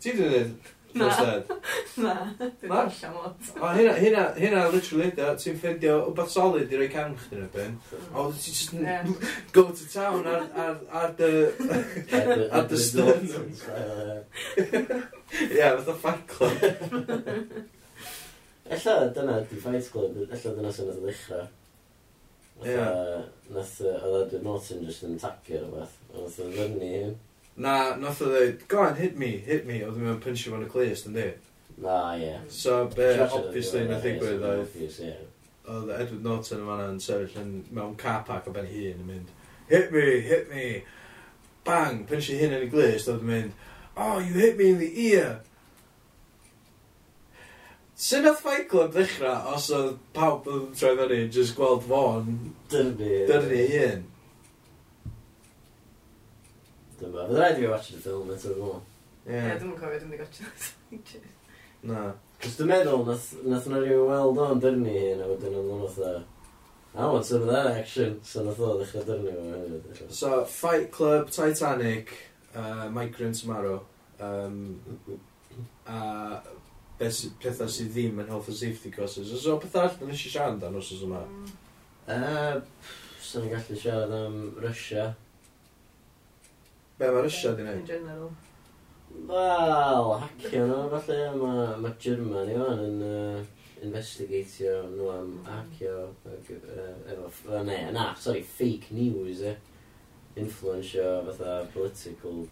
Ti dwi'n neud First Aid? Na, dwi'n darllen lot. O, hynna, hynna, hynna, literally, da, ti'n ffeindio wbeth solid i roi cam chdi yn y ben. Mm. O, ti'n just yeah. go to town ar, ar, ar dy... ar dy sternum. Ie, fath o fight club. Ella dyna di fight club, ella dyna sy'n oedd ddechrau. Ie. Nath, oedd Edward Norton just yn tapio rhywbeth, oedd yn ddynnu hyn. Na, nath o dweud, go on, hit me, hit me, oedd yn punch fo'n y clust, ynddi? Na, ie. So, be, obviously, na ddigwydd oedd, oedd Edward Norton yn fanna yn sefyll yn mewn car park o ben hun yn mynd, hit me, hit me, bang, punch i hyn yn y glist, oedd yn mynd, oh, you hit me in the ear. Sut oedd Fight Club ddechrau os oedd pawb yn troi fyny just gweld fo'n dyrnu, dyrnu un? Dyma. Fydd rhaid i fi watch the film eto, dwi'n meddwl. Ie, Ie, dwi'n cofio, dwi'n gotio gotcha. na. Cos dwi'n meddwl, nath, nath na rhyw weld o'n dyrnu hyn, a wedyn o'n o'n o'n I want some of that action. So nath o ddechrau dyrnu fo hefyd. So, Fight Club, Titanic, uh, Migrant Tomorrow, um, a be sy- pethau sydd ddim yn health and safety courses. Oes o pethau allan nes i siarad amdano, os oes yma? Mm. Yy, Sa'n ni'n gallu siarad am Russia. Be mae Russia di wneud? General. Wel, hacio nhw, falle. Mae ma Germany fan yn uh, investigatio nhw am hacio. Uh, efo, uh, ne, na, sorry, fake news, e. Influensio fatha political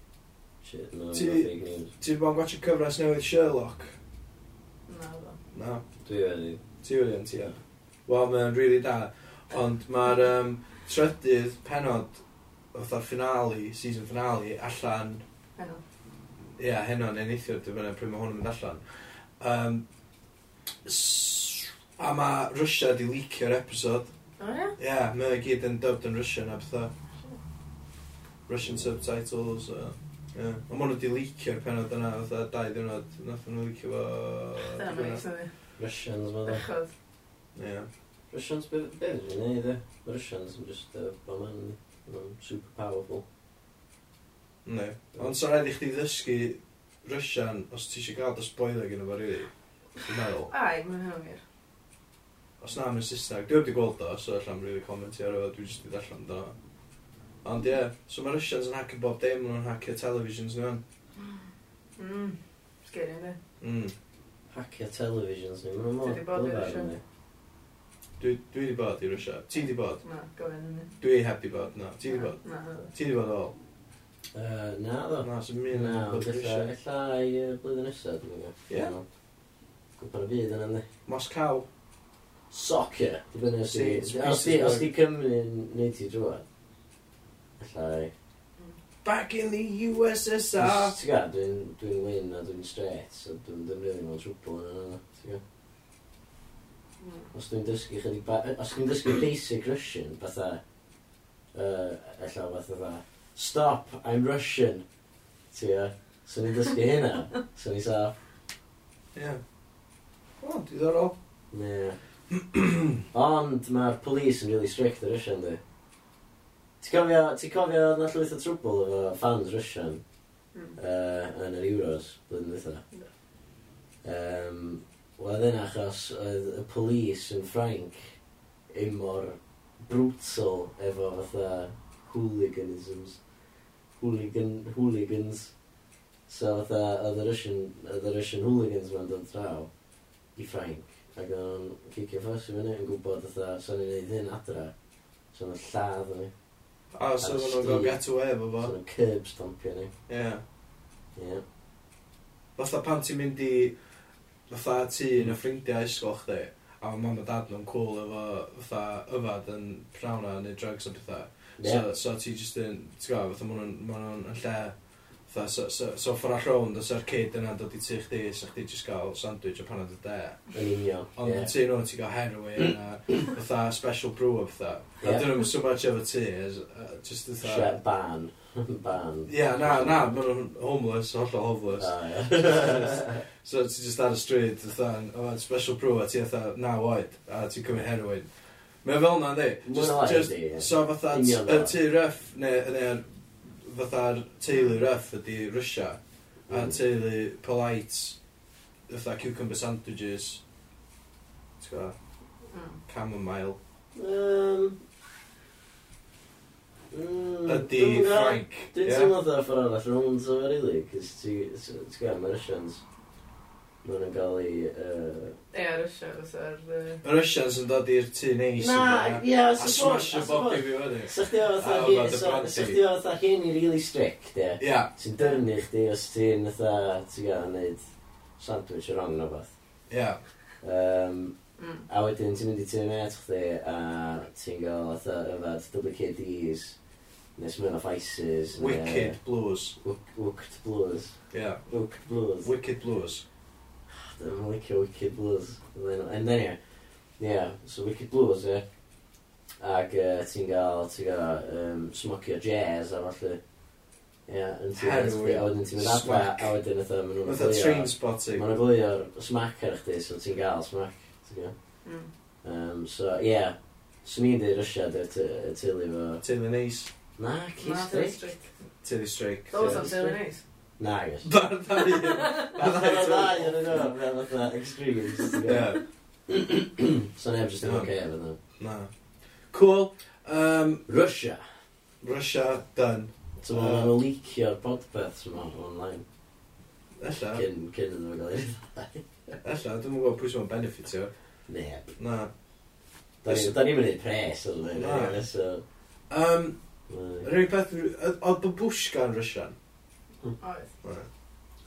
shit. No, ti, fake news. Ti bod yn gwachio cyfres newydd Sherlock? Na, do. Na. Dwi wedi. Ti wedi yn ti, ia. Wel, mae'n rili really da. Ond mae'r um, trydydd penod fatha'r finale, season finale, allan... Heno. Ie, yeah, heno neu neithio, dwi'n mynd pryd mae hwn yn mynd allan. Um, a mae Russia di licio'r episod. O, ie? Ie, mae gyd yn dubbed yn Russian a bethau. Russian subtitles. Uh, yeah. Ond maen nhw di licio'r penod yna, fatha dau ddiwrnod, nath nhw licio fo... Russians, ma'n dda. Ie. Russians, beth ydyn ni, dde? Russians, just uh, bomb super powerful. Ne. Ond sa'n rhaid i chdi ddysgu Russian os ti eisiau gael dy spoiler gyda fo rili. Dwi'n meddwl. Ai, mae'n hynny'n wir. Os na, mae'n Saesneg. Dwi wedi gweld o, so allan rili commenti ar efo, dwi jyst wedi allan do. Ond ie, yeah, so mae Russians yn hacio bob dim, nhw'n hacio televisions nhw'n. Mm, scary, ne? Mm. Hacio televisions nhw'n mynd mor glyfar, ne? Dwi, dwi di bod i Russia. Ti di bod? Na, gofyn yn. Dwi heb di bod, na. Ti di bod? Na. Ti di bod all? Uh, na, ddo. Na, sy'n mynd na bod Rwysia. Ella i uh, blwyddyn nesaf, dwi'n gwybod. Ie. Gwbod y byd yna, ni. Moscow. Soccer. Di fyny os ti... Os di Cymru neu ti drwad. Ella i. Back in the USSR! Ti'n gwybod, dwi'n win a dwi'n straight, so dwi'n ddim rili mewn trwbl yn yna. Ti'n gwybod? Os dwi'n dysgu chydig ba... Os dwi'n dysgu basic Russian, fatha... Uh, Ella fatha... Stop, I'm Russian. Ti o? So ni'n dysgu hynna. So ni'n sa... Ie. O, diddorol. Ne. Ond mae'r police yn really strict ar Russian, di. Ti'n cofio, ti'n cofio na llwyth o trwbl efo fans Russian mm. uh, yn yr Euros, blwyddyn dweitha? No. Um, Wel, yn achos oedd y polis yn Ffrainc un mor brutal efo fatha hooliganisms. Hooligan, hooligans. So fatha, oedd y Russian, oedd y Russian hooligans ma'n dod draw i Ffrainc. Ac oedd nhw'n cicio ffos i fyny yn gwybod fatha, sa'n ni'n neud hyn adra. So nhw'n lladd ni. O, so nhw'n go get away efo fo. So nhw'n curb stompio ni. Ie. Yeah. Ie. Yeah. Fatha pan ti'n mynd i fatha ti yn y ffrindiau ysgol chdi, a mae mam a dad nhw'n cool efo fatha yfad yn prawna neu drugs a bethau. Yeah. So, so ti just yn, ti'n gwybod, fatha maen nhw'n yn lle, fatha, so, so, so ffordd all rownd, os yw'r kid yna dod i tu chdi, so chdi just gael sandwich o panad y de. Yn union. Ond yeah. ti nhw'n ti'n gael heroin a fatha special brew a bethau. Yeah. A dyn nhw'n so much efo ti, as, uh, just fatha... Shet ban. Ban. Ie, na, na, maen nhw'n homeless, hollol homeless. Ah, yeah. so ti just ar y stryd, fatha, special brew, a ti fatha, na, oed, a ti'n cymryd heroin. Mae fel na, di. Just, just, so fatha, y tu ref, neu, neu, fatha'r teulu ref ydi Russia, a teulu polite, fatha cucumber sandwiches, ti'n gwybod, hmm. chamomile. Um, Hmm, ydy Frank. Dwi'n teimlo dda ffordd arall yn hwn sef rili, cys ti'n gael mae Russians. Mae'n nhw'n cael ei... Ie, Russians ar... Russians yn dod i'r tu neis. Na, ie, a smasho bob i fi fyny. Sa chdi o fatha hyn i really strict, ie. Ie. Ti'n dyrnu chdi os ti'n fatha, ti'n gael neud sandwich o rong na beth. Ie. Mm. A wedyn ti'n mynd i tu net chdi a ti'n gael fatha yfad double KDs. Neu mynd off ISIS. Wicked uh, Blues. Wicked Blues. Yeah. Wicked Blues. Wicked Blues. Ah, Dwi'n licio Wicked Blues. And then, yeah. Yeah, so Wicked Blues, yeah. Ac uh, ti'n gael, ti'n gael um, smocio jazz a falle. Yeah, yn ti'n edrych, a wedyn ti'n mynd adla, a wedyn ytho, maen nhw'n glio. train spotting. Maen nhw'n glio smac ar chdi, so ti'n gael smack. Ti'n smac. Mm. Um, so, yeah. Swn i'n dweud rysiad y teulu fo. Teulu neis. Nice. Na, ci strict. Tilly strict. Those are really nice. Na, yes. Ba'r ddau. Ba'r ddau yn yno, fel fatha experience. So neb jyst yn oce efo nhw. Na. Cool. Um, Russia. Russia, done. So uh, mae'n leicio'r podpeth yma online. Ella. Cyn, cyn yn ymwneud gael ei Ella, dwi'n gwybod pwy sy'n benefitio. Neb. Na. Da ni'n mynd i pres ar hynny. Na. Um, Rwy'n peth... Oedd babushka yn Rysian? Oedd.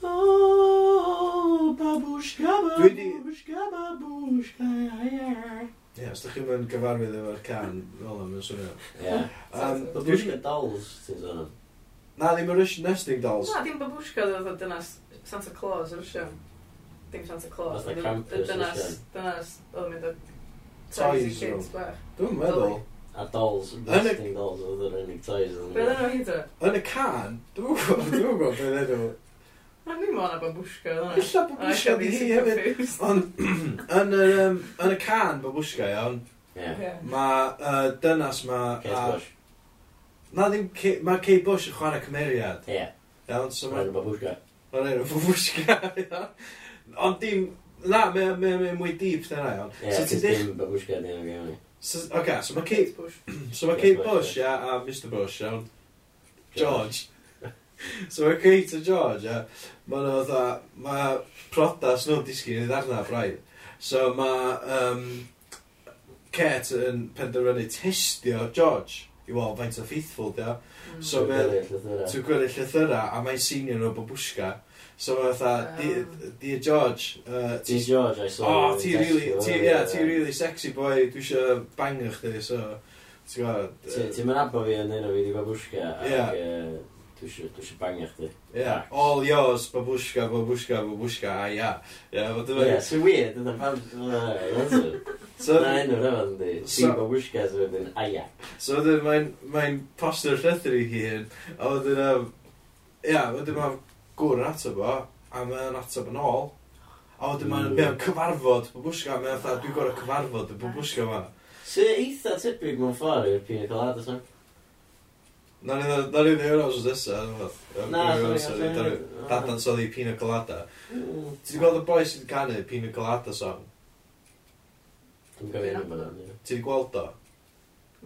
Oh, babushka, babushka, babushka, yeah. Ie, os da chi'n mynd gyfarwydd efo'r can, fel yma, swnio. Ie. Babushka dolls, ti'n sôn? Na, ddim y Russian nesting dolls. Na, dim babushka, oedd dyna Santa Claus yn Russia. Dim Santa Claus. Oedd dynas, dynas, oedd mynd o... Toys, Dwi'n meddwl. A dolls, nesting dolls, oedd yr unig toys. Be oedd enw hyd o? Yn y can? Dwi'n gwybod, dwi'n gwybod beth enw. A ni o'n a babwshka, oedd Ella babwshka di hi hefyd. Ond, yn yr, um, yn y can babwshka, iawn, yeah. mae uh, dynas ma... Kate a... Bush. Na ddim, mae Kate Bush yn chwarae cymeriad. Ie. Iawn, so mae... Mae'n babwshka. Mae'n enw babwshka, iawn. Ond dim... Na, mae'n mwy deep, dyna, iawn. Ie, yeah, so, ddim babwshka, ddim yn gymryd. So, okay, so mae Kate Bush. So mae Kate Bush, ia, a Mr Bush, iawn. George. so mae Kate a George, ia. Mae nhw dda, mae prodas nhw'n disgyn i ddarna braidd. So mae um, Kate yn penderfynu testio George i weld faint o faithful, ia. Mm. So mae... Ti'n gwneud llythyrra, a mae'n senior nhw bod bwsga. So fatha, uh, Dear George... Uh, Dear George, I saw oh, ti really, ti, yeah, ti really sexy boy, dwi eisiau banger chdi, so... Ti'n gwybod... Ti'n mynd abo fi yn hyn o fi di babushka, ac dwi eisiau banger chdi. Yeah, all yours, babushka, babushka, babushka, a ia. Yeah, so weird, yna pam... So, na enw rhaid yn di, ti babushka, so wedyn, a ia. So wedyn, mae'n poster llythyr i hun, a wedyn, ia, wedyn mae'n gwrdd ato fo, a mae o'n ato yn ôl. A wedyn mae'n mm. cyfarfod bwbwsga, mae'n fatha, dwi'n gorau cyfarfod y bwbwsga yma. Sy eitha tebyg mewn ffordd i'r pina colada, sy'n? Na ni ddim yn os nesaf, na, dadan soddi pina colada. Mm. Ti'n gweld y boi sy'n canu pina colada song? Dwi'n gofio yn yma. Ti'n gweld o?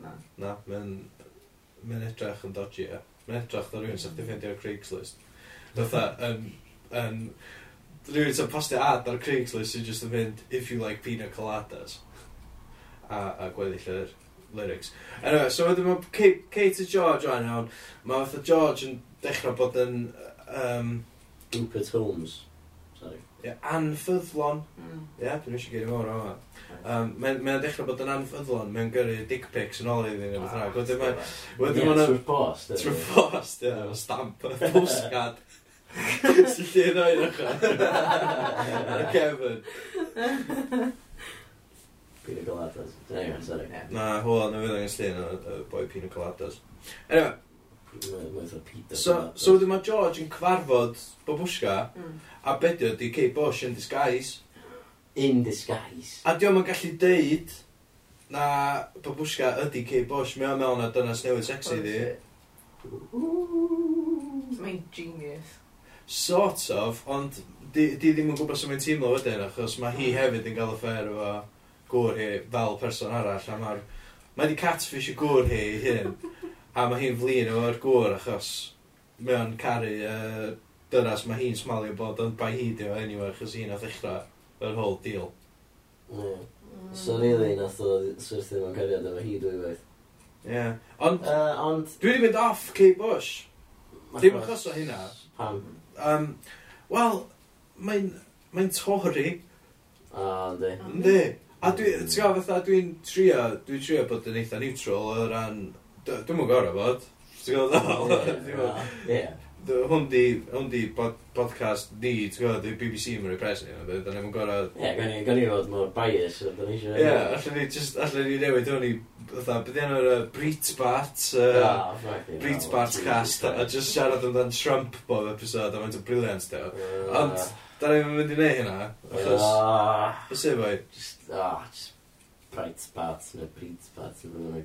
Na. Na, mae'n edrych yn dodgy, e. Mae'n edrych o rhywun sy'n ffeindio'r Craigslist. Fytha, yn... yn Rwy'n sy'n postio ad ar Craigslist sy'n just yn mynd, if you like pina coladas. A, a gweddill yr lyrics. Anyway, so wedyn mae Kate, Kate a George o'n iawn, mae fatha George yn dechrau bod yn... Um, Rupert Holmes. Sorry. Yeah, anfyddlon. Mm. Yeah, dwi'n eisiau gyd i mor o'n Um, mae'n mae dechrau bod yn anfyddlon, mae'n gyrru dick pics yn ôl iddyn nhw. Ah, wedyn mae'n... Trwy'r post. Trwy'r post, ie. Stamp, postcard. Sy'n ti'n rhoi yn ochr? Kevin. Pina Coladas. Anyway, sorry. Na, hwyl, na fydd angen slun y boi Pina Coladas. Anyway. So, so wedyn mae George yn cyfarfod Bobushka, mm. a bedio di Kate Bush in disguise. In disguise. A diolch yn gallu deud na Bobushka ydi Kate Bush, mewn mewn a na dyna snewydd sexy oh, ddi. Mae'n genius. Sort of, ond di, di ddim yn gwybod sut mae'n teimlo wedyn, achos mae hi mm. hefyd yn cael affair efo gŵr hi fel person arall, a mae'r... Mae di catfish y gŵr hi hyn, a mae hi'n flin efo'r gŵr achos mae o'n caru uh, dynas mae hi'n smalio bod yn bai hi dio anyway, achos hi'n oedd ddechrau yr whole deal. Mm. So really, nath o syrthio mewn cariad efo hi dwy waith. Ie. Yeah. Ond, uh, ond... Dwi wedi mynd off Kate Bush. Dim achos o hynna. Pam? Um, Wel, mae'n mae torri. O, ynddi. Ynddi. A dwi, ti'n gael fatha, dwi'n trio, dwi'n trio bod yn eitha neutral o ran, dwi'n mwyn gorau bod. Ti'n gael ddal? Ie hwn di, hwn di bod, podcast ni, ti'n gwybod, di BBC yn rhoi pres ni, ond da ni'n gorau... Ie, gan i, gan i fod mor bias, ond da ni eisiau... Ie, allan ni, just, allan ni newid hwn i, fatha, beth yna'r uh, Breitbart, uh, oh, Breitbart cast, a just siarad amdan Trump bob episode, a mae'n to briliant, te. Ah. Ond, da ni'n mynd i neud hynna, achos... Ah. Bys e, boi? Just, ah, just Breitbart, neu Breitbart, neu Breitbart, neu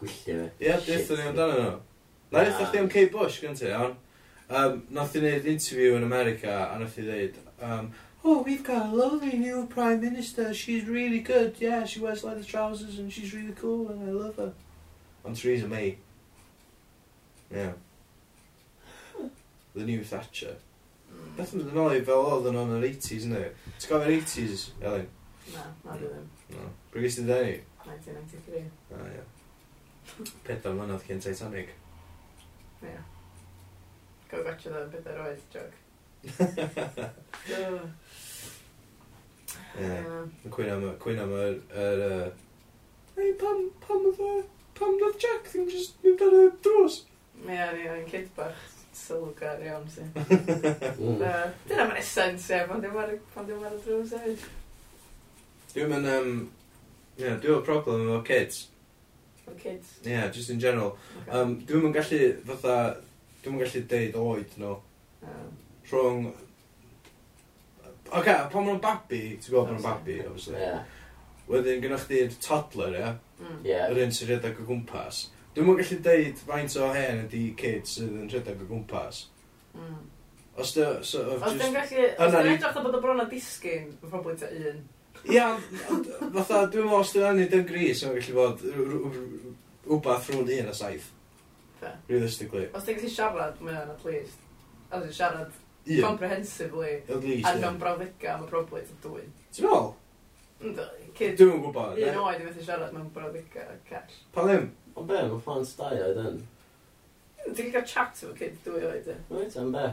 Breitbart, neu Breitbart, neu Breitbart, neu ie, neu Breitbart, neu Breitbart, Na i ddechrau chdi am Kate Bush gynti, iawn. Um, nath i wneud interview yn America, a nath i ddeud, um, oh, we've got a lovely new Prime Minister, she's really good, yeah, she wears leather trousers and she's really cool and I love her. Ond Theresa May. Yeah. The new Thatcher. Beth yn ddyn i fel oedd yn o'n yr 80s, ynddo? Ti'n gofio'r 80s, Elin? Na, na ddim. No. Bryd gysdi ddenni? 1993. Ah, ia. Yeah. Pedair mlynedd cyn Titanic. Ie. Gael gwatsio dda beth ar oedd jog. Ie. Cwyna am y... Am yr... yr uh... Ei, pam... Pam oedd e... Pam oedd Jack ddim just mynd ar y drws? Ie, ni o'n kid bach sylgar iawn si. Dyna mae'n esens, ie, pan ddim ar y drws hefyd. Dwi'n mynd... Ie, dwi'n problem efo kids. For kids. Yeah, just in general. Okay. Um, dwi'n mynd gallu, fatha, dwi'n mynd gallu deud oed nhw. No. Um. Rhwng... Oce, okay, pan ma'n babi, ti'n gwybod pan ma'n babi, obviously. Yeah. Wedyn, gynnwch chi'r toddler, ie? Yeah? Mm. Yeah. Yr un sy'n rhedeg o gwmpas. Dwi'n mynd gallu deud faint o hen ydi kids sydd yn rhedeg o gwmpas. Mm. Os dwi'n so, gallu... Os dwi'n edrych o bod o bron o disgyn, mae'n probably ta un. Ia, ond, fatha, dwi'n meddwl os dwi'n angen yn gris, mae'n gallu bod rhywbeth rhwng un a saith. Fe. Realistically. Os ti'n gallu siarad, mae o'n at least. Os ti'n siarad yeah. comprehensively, at least, ar gan brawddega, mae probably yn dwy. Ti'n meddwl? Dwi'n yn gwybod. Un oed i fethu siarad mewn brawddegau cash. Pa ddim? Ond be, mae plant dau oed yn. Ti'n cael chat efo kid dwy oed e. Wyt, am be?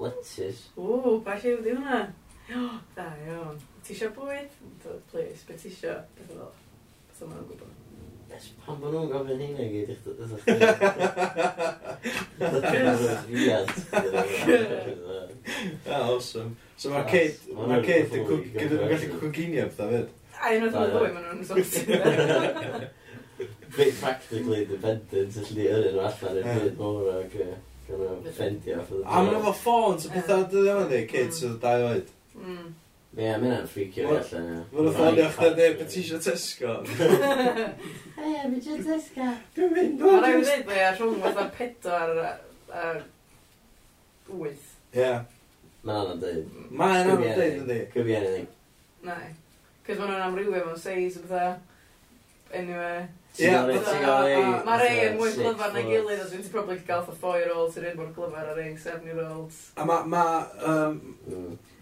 Lettuce. Ww, bach lliw di hwnna. Da, iawn ti eisiau bwyd? Please, beth ti eisiau? Beth fel? Beth yma'n gwybod? Pan bod nhw'n gofyn hynny gyd i chdi? Ah, awesome. So mae'r kid, mae'r kid yn gallu cwginio pethau fyd. A un o'r ddwy, maen nhw'n sortio. Bit practically dependent allu yrru nhw allan i'r byd mor ac gan ffendio. A maen nhw efo ffôns a pethau dydw i ddim yn dweud, kids mm. oedd dau oed. Mm. Ie, yeah, mae hynna'n ffricio fi allan, ie. Mae'n ffonio chdi a dweud, beth eisiau Tesco? E, beth eisiau Tesco? Dwi'n mynd, dwi'n mynd. Mae'n rhaid i ddweud, dwi ar rhwng fatha pedwar a wyth. Ie. Mae'n anodd dweud. Mae'n anodd dweud, ydy. Could be anything. Na. Cos maen nhw'n amrywio mewn seis o bethau. Anyway. Ie, mae rei yn mwy clyfar na gilydd, os dwi'n probably gael fatha 4-year-old sy'n un mor clyfar a rei 7-year-olds. A mae,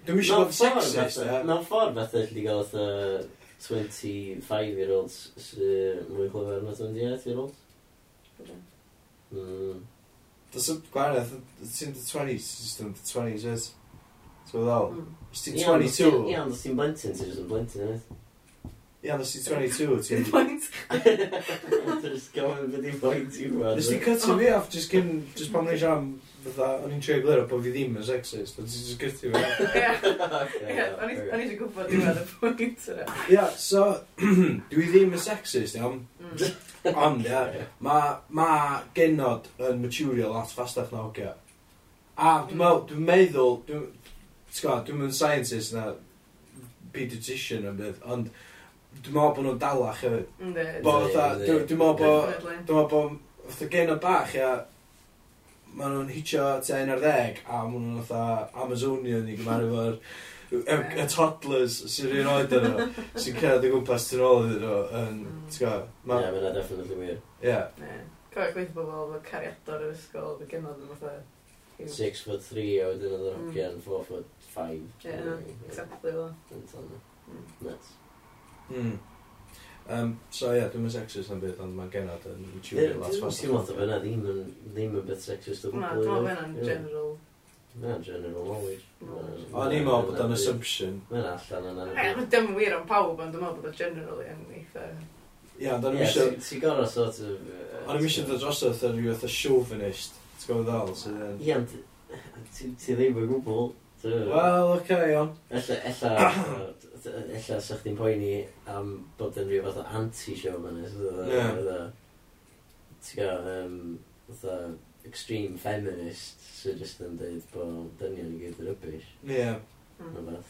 Dwi'n eisiau bod sexist, e? Mewn ffordd beth eich di gael oedd 25-year-olds sy'n mwy clyfar na 28-year-olds. Mm. Does y gwareth, ti'n the 20s, ti'n yn the 20s, yes. Ti'n ddol. Os ti'n 22... Iawn, os ti'n blentyn, ti'n just yn blentyn, right? Iawn, os ti'n 22, ti'n... Point! Just gofyn beth i'n point i wad. Os ti'n cut i fi off, just gyn, just pan mae'n siarad Fytha, o'n i'n trio glirio bod fi ddim yn sexist, ond ti'n sgyrthu fi. Ie, o'n i eisiau gwybod diwedd y pwynt yna. Ie, so, dwi ddim yn sexist, iawn. Mm. Ond, ie, mae ma genod yn material at fastach na ogia. A dwi'n mm. meddwl, dwi'n meddwl, dwi'n dwi'n yn scientist na pediatrician yn bydd, ond dwi'n meddwl bod nhw'n dalach hefyd. Dwi'n meddwl bod, dwi'n meddwl bod, dwi'n meddwl bod, dwi'n meddwl bod, maen nhw'n hitio te un ar ddeg, a maen nhw'n fatha Amazonian i gymaru fo'r y toddlers sy'n rhan oed yn nhw, sy'n cerdd y gwmpas tyn ôl iddyn nhw, yn, mm. ti'n gwybod? Ie, yeah, mae'n definitely wir. Ie. Cofio gweithio bobl efo cariador yr ysgol, fe gynnod yn fatha... 6 foot three, a wedyn oedd yr mm. hogian four foot five. Ie, exactly fel. Mm. Nuts. Mm. Um, so ie, yeah, dwi'n mynd sexist am byd, ond mae genod yn tiwbio lot fast. Dwi'n meddwl bod yna ddim yn beth sexist o gwbl. Na, dwi'n meddwl yn general. Mae'n general knowledge. O'n i'n meddwl bod o'n assumption. Mae'n allan yna. Mae'n dim wir am pawb, ond dwi'n meddwl bod o'n general yn eitha... Ie, ond o'n i'n eisiau... Ti'n gorau sort of... O'n i'n eisiau dod drosodd yn rhywbeth o chauvinist. Ti'n gwybod ddol? Ie, ond ti ddim yn gwbl. Wel, oce, iawn. Ella, ella... ella sa chdi'n poeni am bod yn rhyw fath o anti-showman yeah. ti'n gael um, extreme feminist sy'n just yn dweud bod dynion i gyd yn rybys yeah. mm.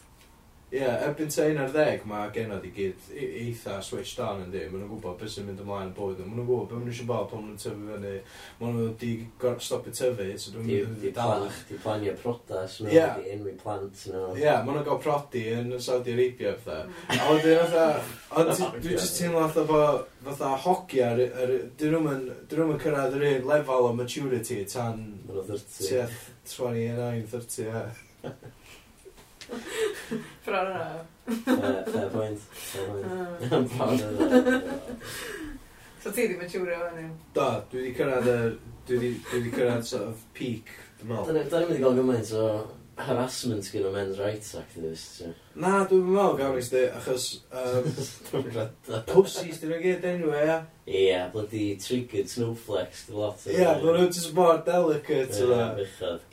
Ie, yeah, erbyn ta un ar ddeg, mae genod i gyd e- eitha switched on yn di. Mae nhw'n gwybod beth sy'n mynd ymlaen yn bywyd. Mae nhw'n gwybod beth maen nhw'n bod, pan maen nhw'n tyfu fyny. Mae nhw wedi gorfod stopio tyfu, so dwi'n mynd i dalach. Di planio prodas, mae yeah. di enwi plant. Ie, yeah, mae nhw'n gael prodi yn Saudi Arabia, fatha. A wedyn, fatha, dwi'n just teimlo fatha bo, fatha hoci ar, ar dyn nhw'n cyrraedd yr un lefel o maturity tan... Mae nhw'n 30. 29, 30, ie. Frawr yna. Fair point. Fair point. Ah. Frawr yna. So ti ddim yn siwrio fan yw? Do, dwi wedi cyrraedd y... Dwi wedi cyrraedd sort of peak, dwi'n meddwl. Da ni'n mynd i gael gymaint o harassment gyda men's rights activists. ie. Na, dwi'n meddwl gawr i sti, achos... Um, Dwi'n rhaid. Pussies, dyn nhw gyd enw ia. Ie, bloody triggered snowflakes, dy lot Ie, maen nhw'n just more delicate yna.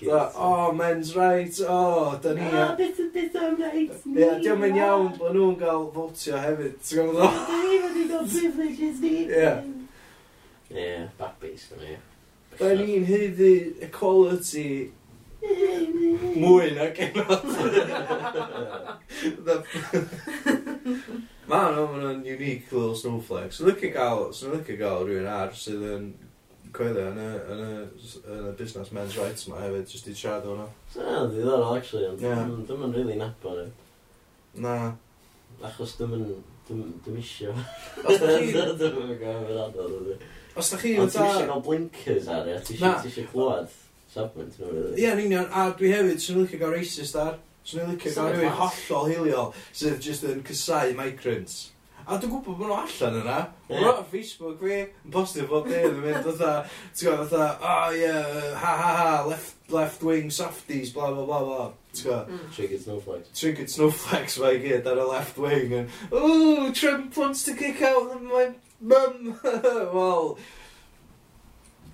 Da, o, Bechod. men's rights, oh, da ni... Ah, beth yn beth am rights ni? diolch yn iawn bod nhw'n cael votio hefyd, ti'n gwybod o? Da ni wedi cael privileges ni. Ie. Ie, babis, da ni. Da ni'n heddi equality Mwy na genod. Ma nhw, ma nhw'n unique little snowflakes. Swn lycio gael, swn lycio gael rhywun ar sydd yn coelio yn y, yn y, yn y business men's rights ma hefyd, jyst i siarad o So, Sa'n ddiddorol, actually, ond yeah. dwi'n mynd really nabod e. Na. Achos dwi'n yn, dwi'n isio. Os da chi... Dwi'n yn gael fy rhaid o, Os da chi... Ond ti'n eisiau gael blinkers ar e, ti eisiau clywed safbwynt nhw, really. Ie, yn union, a dwi hefyd, swn i'n licio gael racist ar, swn i'n licio gael rhywun hollol hiliol, sydd jyst yn cysau migrants. A dwi'n gwybod bod nhw allan yna. Yeah. ar Facebook fi, yn postio bob dyn yn mynd, fatha, ti'n gwybod, fatha, oh yeah, ha ha ha, left, left wing softies, bla bla bla bla. Mm. Triggered snowflakes. Triggered snowflakes mae gyd ar y left wing. And, Ooh, Trump wants to kick out my mum. well,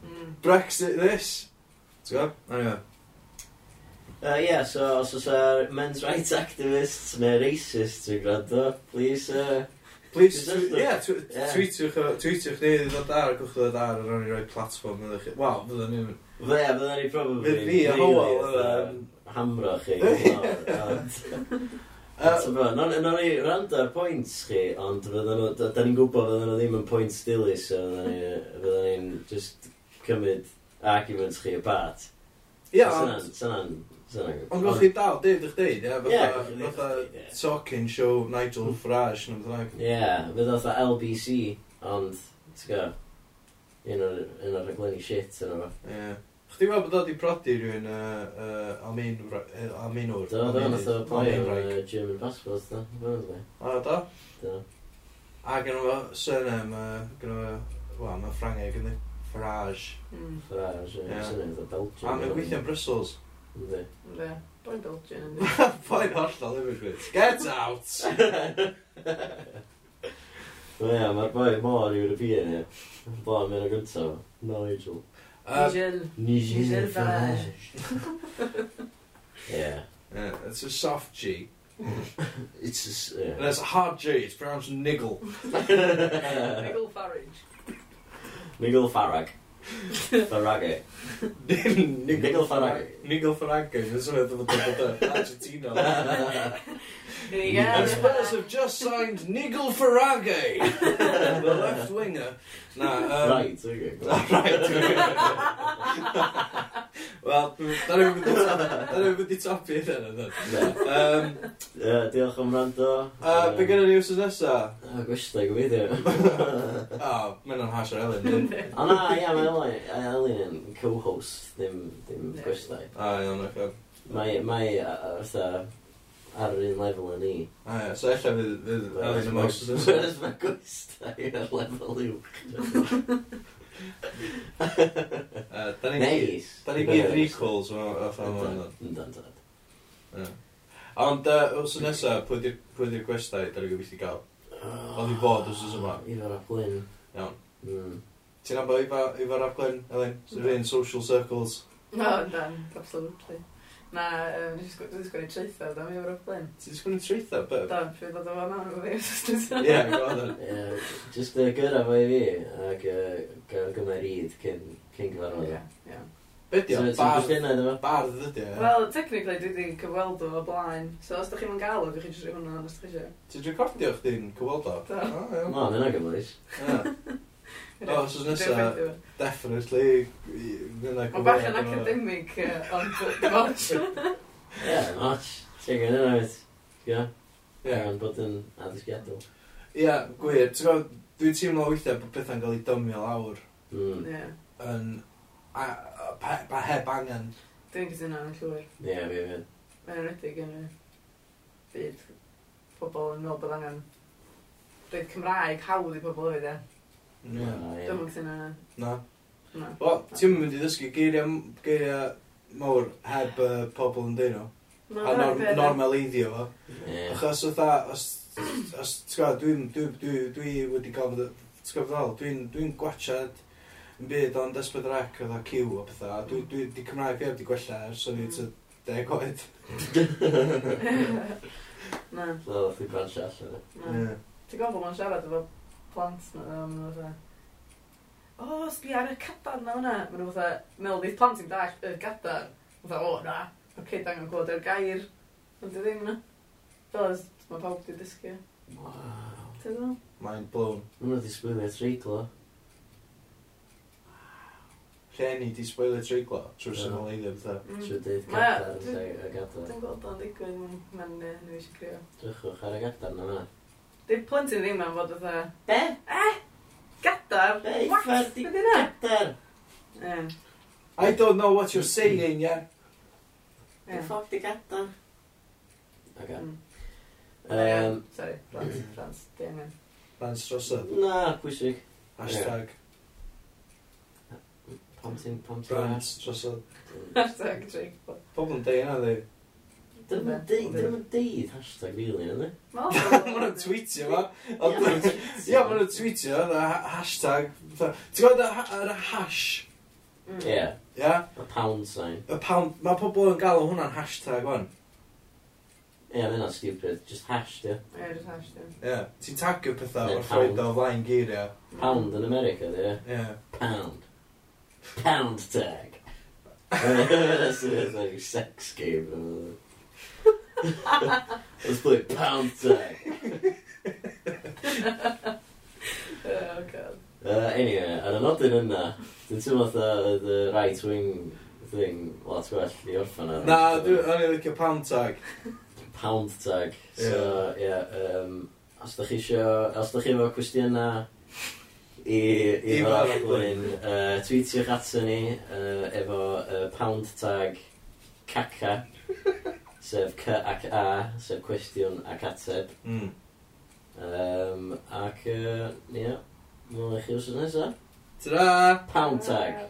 mm. Brexit this. Ti'n gwybod? Anyway. Uh, yeah, so os oes ar uh, men's rights activists neu racists yn gwrando, please... Uh, Please, yeah, tweetiwch ni i ddod ar, gwch ddod ar, ar o'n i roi platform ydych chi. Wel, fyddwn ni'n... Fe, fyddwn ni probably... Fydd fi, a Howell. E? Hamro uh, chi. Ond... Nog ni rand ar pwynt chi, ond fydden nhw... Da ni'n gwybod fydden nhw ddim yn pwynt dilys, so fydden ni'n just cymryd arguments chi apart. Ia, ond... Syna'n... Ond gwrdd chi dal, Dave, eich deud, ia? Fatha, fatha talking show Nigel mm. Farage, neu beth Ie, fydd oedd LBC, ond, ti'n go, un o'r rhaglenni shit yna fo. Ie. Chdi ma bod o di prodi rhywun Alminwr? Do, do, nath o play o'r German passport, do. O, do? Do. A gynnu fo, surname, gynnu fo, wel, na Ffrangeg, ynddi? Farage. Mm. Farage, ie, Ie. sy'n ei Belgium. A mae'n gweithio yn Brussels. Yndi. Ynddi. Boi'n Belgian ynddi. Ffain hollol immigrant. Get out! Wel, ie, mae'r boi mor European, ie. Blaen mewn o gyntaf. Nigel. Nigel. Nigel Nigel Farage. Ie. yeah, it's a soft G. It's just, And it's a hard G, it's pronounced niggle. Nigel Farage. Nigel Farag. Farage. Nigel Farage. Nigel Farage. That's what I thought Argentina. There you And go. Spurs have just signed Nigel Farage, the left winger. Na, um... Right, okay. right, okay. Wel, da ni'n mynd i topi hynny. Um, yeah, diolch am rando. Uh, be gynnu ni wrth nesa? Uh, Gwestai gobeithio. O, mae'n o'n hasio Elin. O na, ia, mae Elin, Elin yn co-host, ddim, ddim gwestai. O, iawn, o'ch Mae, mae, fatha, ar yr un lefel yn ni. A ia, so ella fydd Elin yn most of them. Whereas mae gwestai ar lefel uwch. Da ni'n gyd... Da ni gyd recalls o ffam o'n Yndan, tad. Ond, os yn nesaf, pwy di'r gwestai da ni gobeithio gael? Oedd oh, i fod os oes yma? Ifa rap Glyn. Iawn. Hmm. Ti'n abo Ifa rap Glyn, Elin? Sy'n rhan social circles? No, yndan, absolutely. Na, um, nes i sgwini treitha, da mi o'r blin. Ti'n sgwini treitha, byb? Da, fi ddod o fan ar fi, os dwi'n sgwini. Ie, gwahanol. Just uh, gyrra fo i fi, ac uh, gael gyma'r ryd cyn, cyn gyfarfod. Ie, ie. Be di o? Bardd ydi o? Wel, technically dwi wedi cyfweld o o blaen. So os ydych chi'n gael o, dwi'n chi'n siarad hwnna, os ydych chi eisiau. Ti'n recordio chdi'n cyfweld o? Da. No, mae'n agymlaes. O, oh, sos nesa, definitely. Mae'n bach yn academic, ond dim otch. Ie, otch. Ti'n gwneud yna wyt. Ie. Ie. bod yn addysgiadol. Ie, gwir. Ti'n gwybod, dwi'n teimlo weithiau bod pethau'n cael ei dymio lawr. Hmm. Ie. Yn... Pa heb angen. Dwi'n gytuno yn llwyr. Ie, fi fi. Mae'n redig yn y byd pobl yn meddwl bod angen dweud Cymraeg hawdd i pobl oedd ie. Na. Dwi'n mwyn cytuno yna. Na. Na. Wel, ti'n mynd i ddysgu geiriau, geiriau mawr heb uh, pobl yn dyn nhw. A norm, normaleiddio fo. Yeah. Achos oedd os, os, ti'n gwybod, dwi'n, dwi, dwi, dwi wedi cael, fod... ti'n gwybod dwi'n dwi gwachad yn byd o'n desbyd rec oedd a cyw o pethau, a dwi, dwi, di Cymraeg fi wedi gwella ers o'n i ty deg oed. Na. Na, oedd i gwrdd allan. Ti'n gwybod bod ma'n siarad efo plant na, a maen nhw fatha, o, sbi ar y cadar na hwnna. Maen nhw fatha, meddwl bydd plant yn dall y cadarn. Fatha, o, na, mae'r cyd angen gwybod yr gair. Ond dwi ddim na. Fel as, mae pawb wedi dysgu. E. Wow. Ti'n dweud? Mind blown. Mae nhw wedi sbwylio treiglo. Rhieni di sbwylio treiglo trwy'r sy'n ôl eiddio fatha. Mm. Trwy dydd gadar y gadar. Dwi'n gweld o'n digwydd, mae'n nhw eisiau creu. Drychwch ar y gadar na na. Di plentyn ddim yn fod fatha... Be? Eh? Gadar? Be? What? Be di na? Gadar? Eh. I don't know what you're saying, yeah? Be ffoc di gadar? Okay. Mm. Um, Sorry, Frans, Frans, di angen. Frans drosodd? Na, pwysig. Hashtag. Pam ti'n... Pam ti'n... Frans drosodd. Hashtag Drake. Pobl yn deud yna, dwi. Dyn nhw'n deud hashtag really, ydy? Ma nhw'n tweetio fo. Ia, ma nhw'n tweetio na hashtag. Ti'n gwybod yr hash? Mm. Ie. Ia? Y pound sign. Y pound. Mae pobl yn galw hwnna'n hashtag o'n. Ie, mae hwnna'n stupid. Just hash, di. Ie, just hash. Ie. Ti'n tagio pethau o'r ffordd o flaen geiriau. Pound yn America, di. E? Ie. Pound. Pound tag. That's a sex game. Let's play pound tag. oh, God. Uh, anyway, ar y nodyn yna, dwi'n teimlo fatha the right wing thing lot gwell i orffan ar. Na, dwi'n licio pound tag. Pound tag. So, ie, yeah. yeah, um, os da chi isio, os da chi efo cwestiynau i, i I Farglyn, uh, tweetiwch ato ni uh, efo uh, pound tag caca. Sef C ac A, sef cwestiwn ac ateb. Mm. Um, ac, uh, ia, yeah. mwyn i chi wrth nesaf. Ta-da! Pound tag.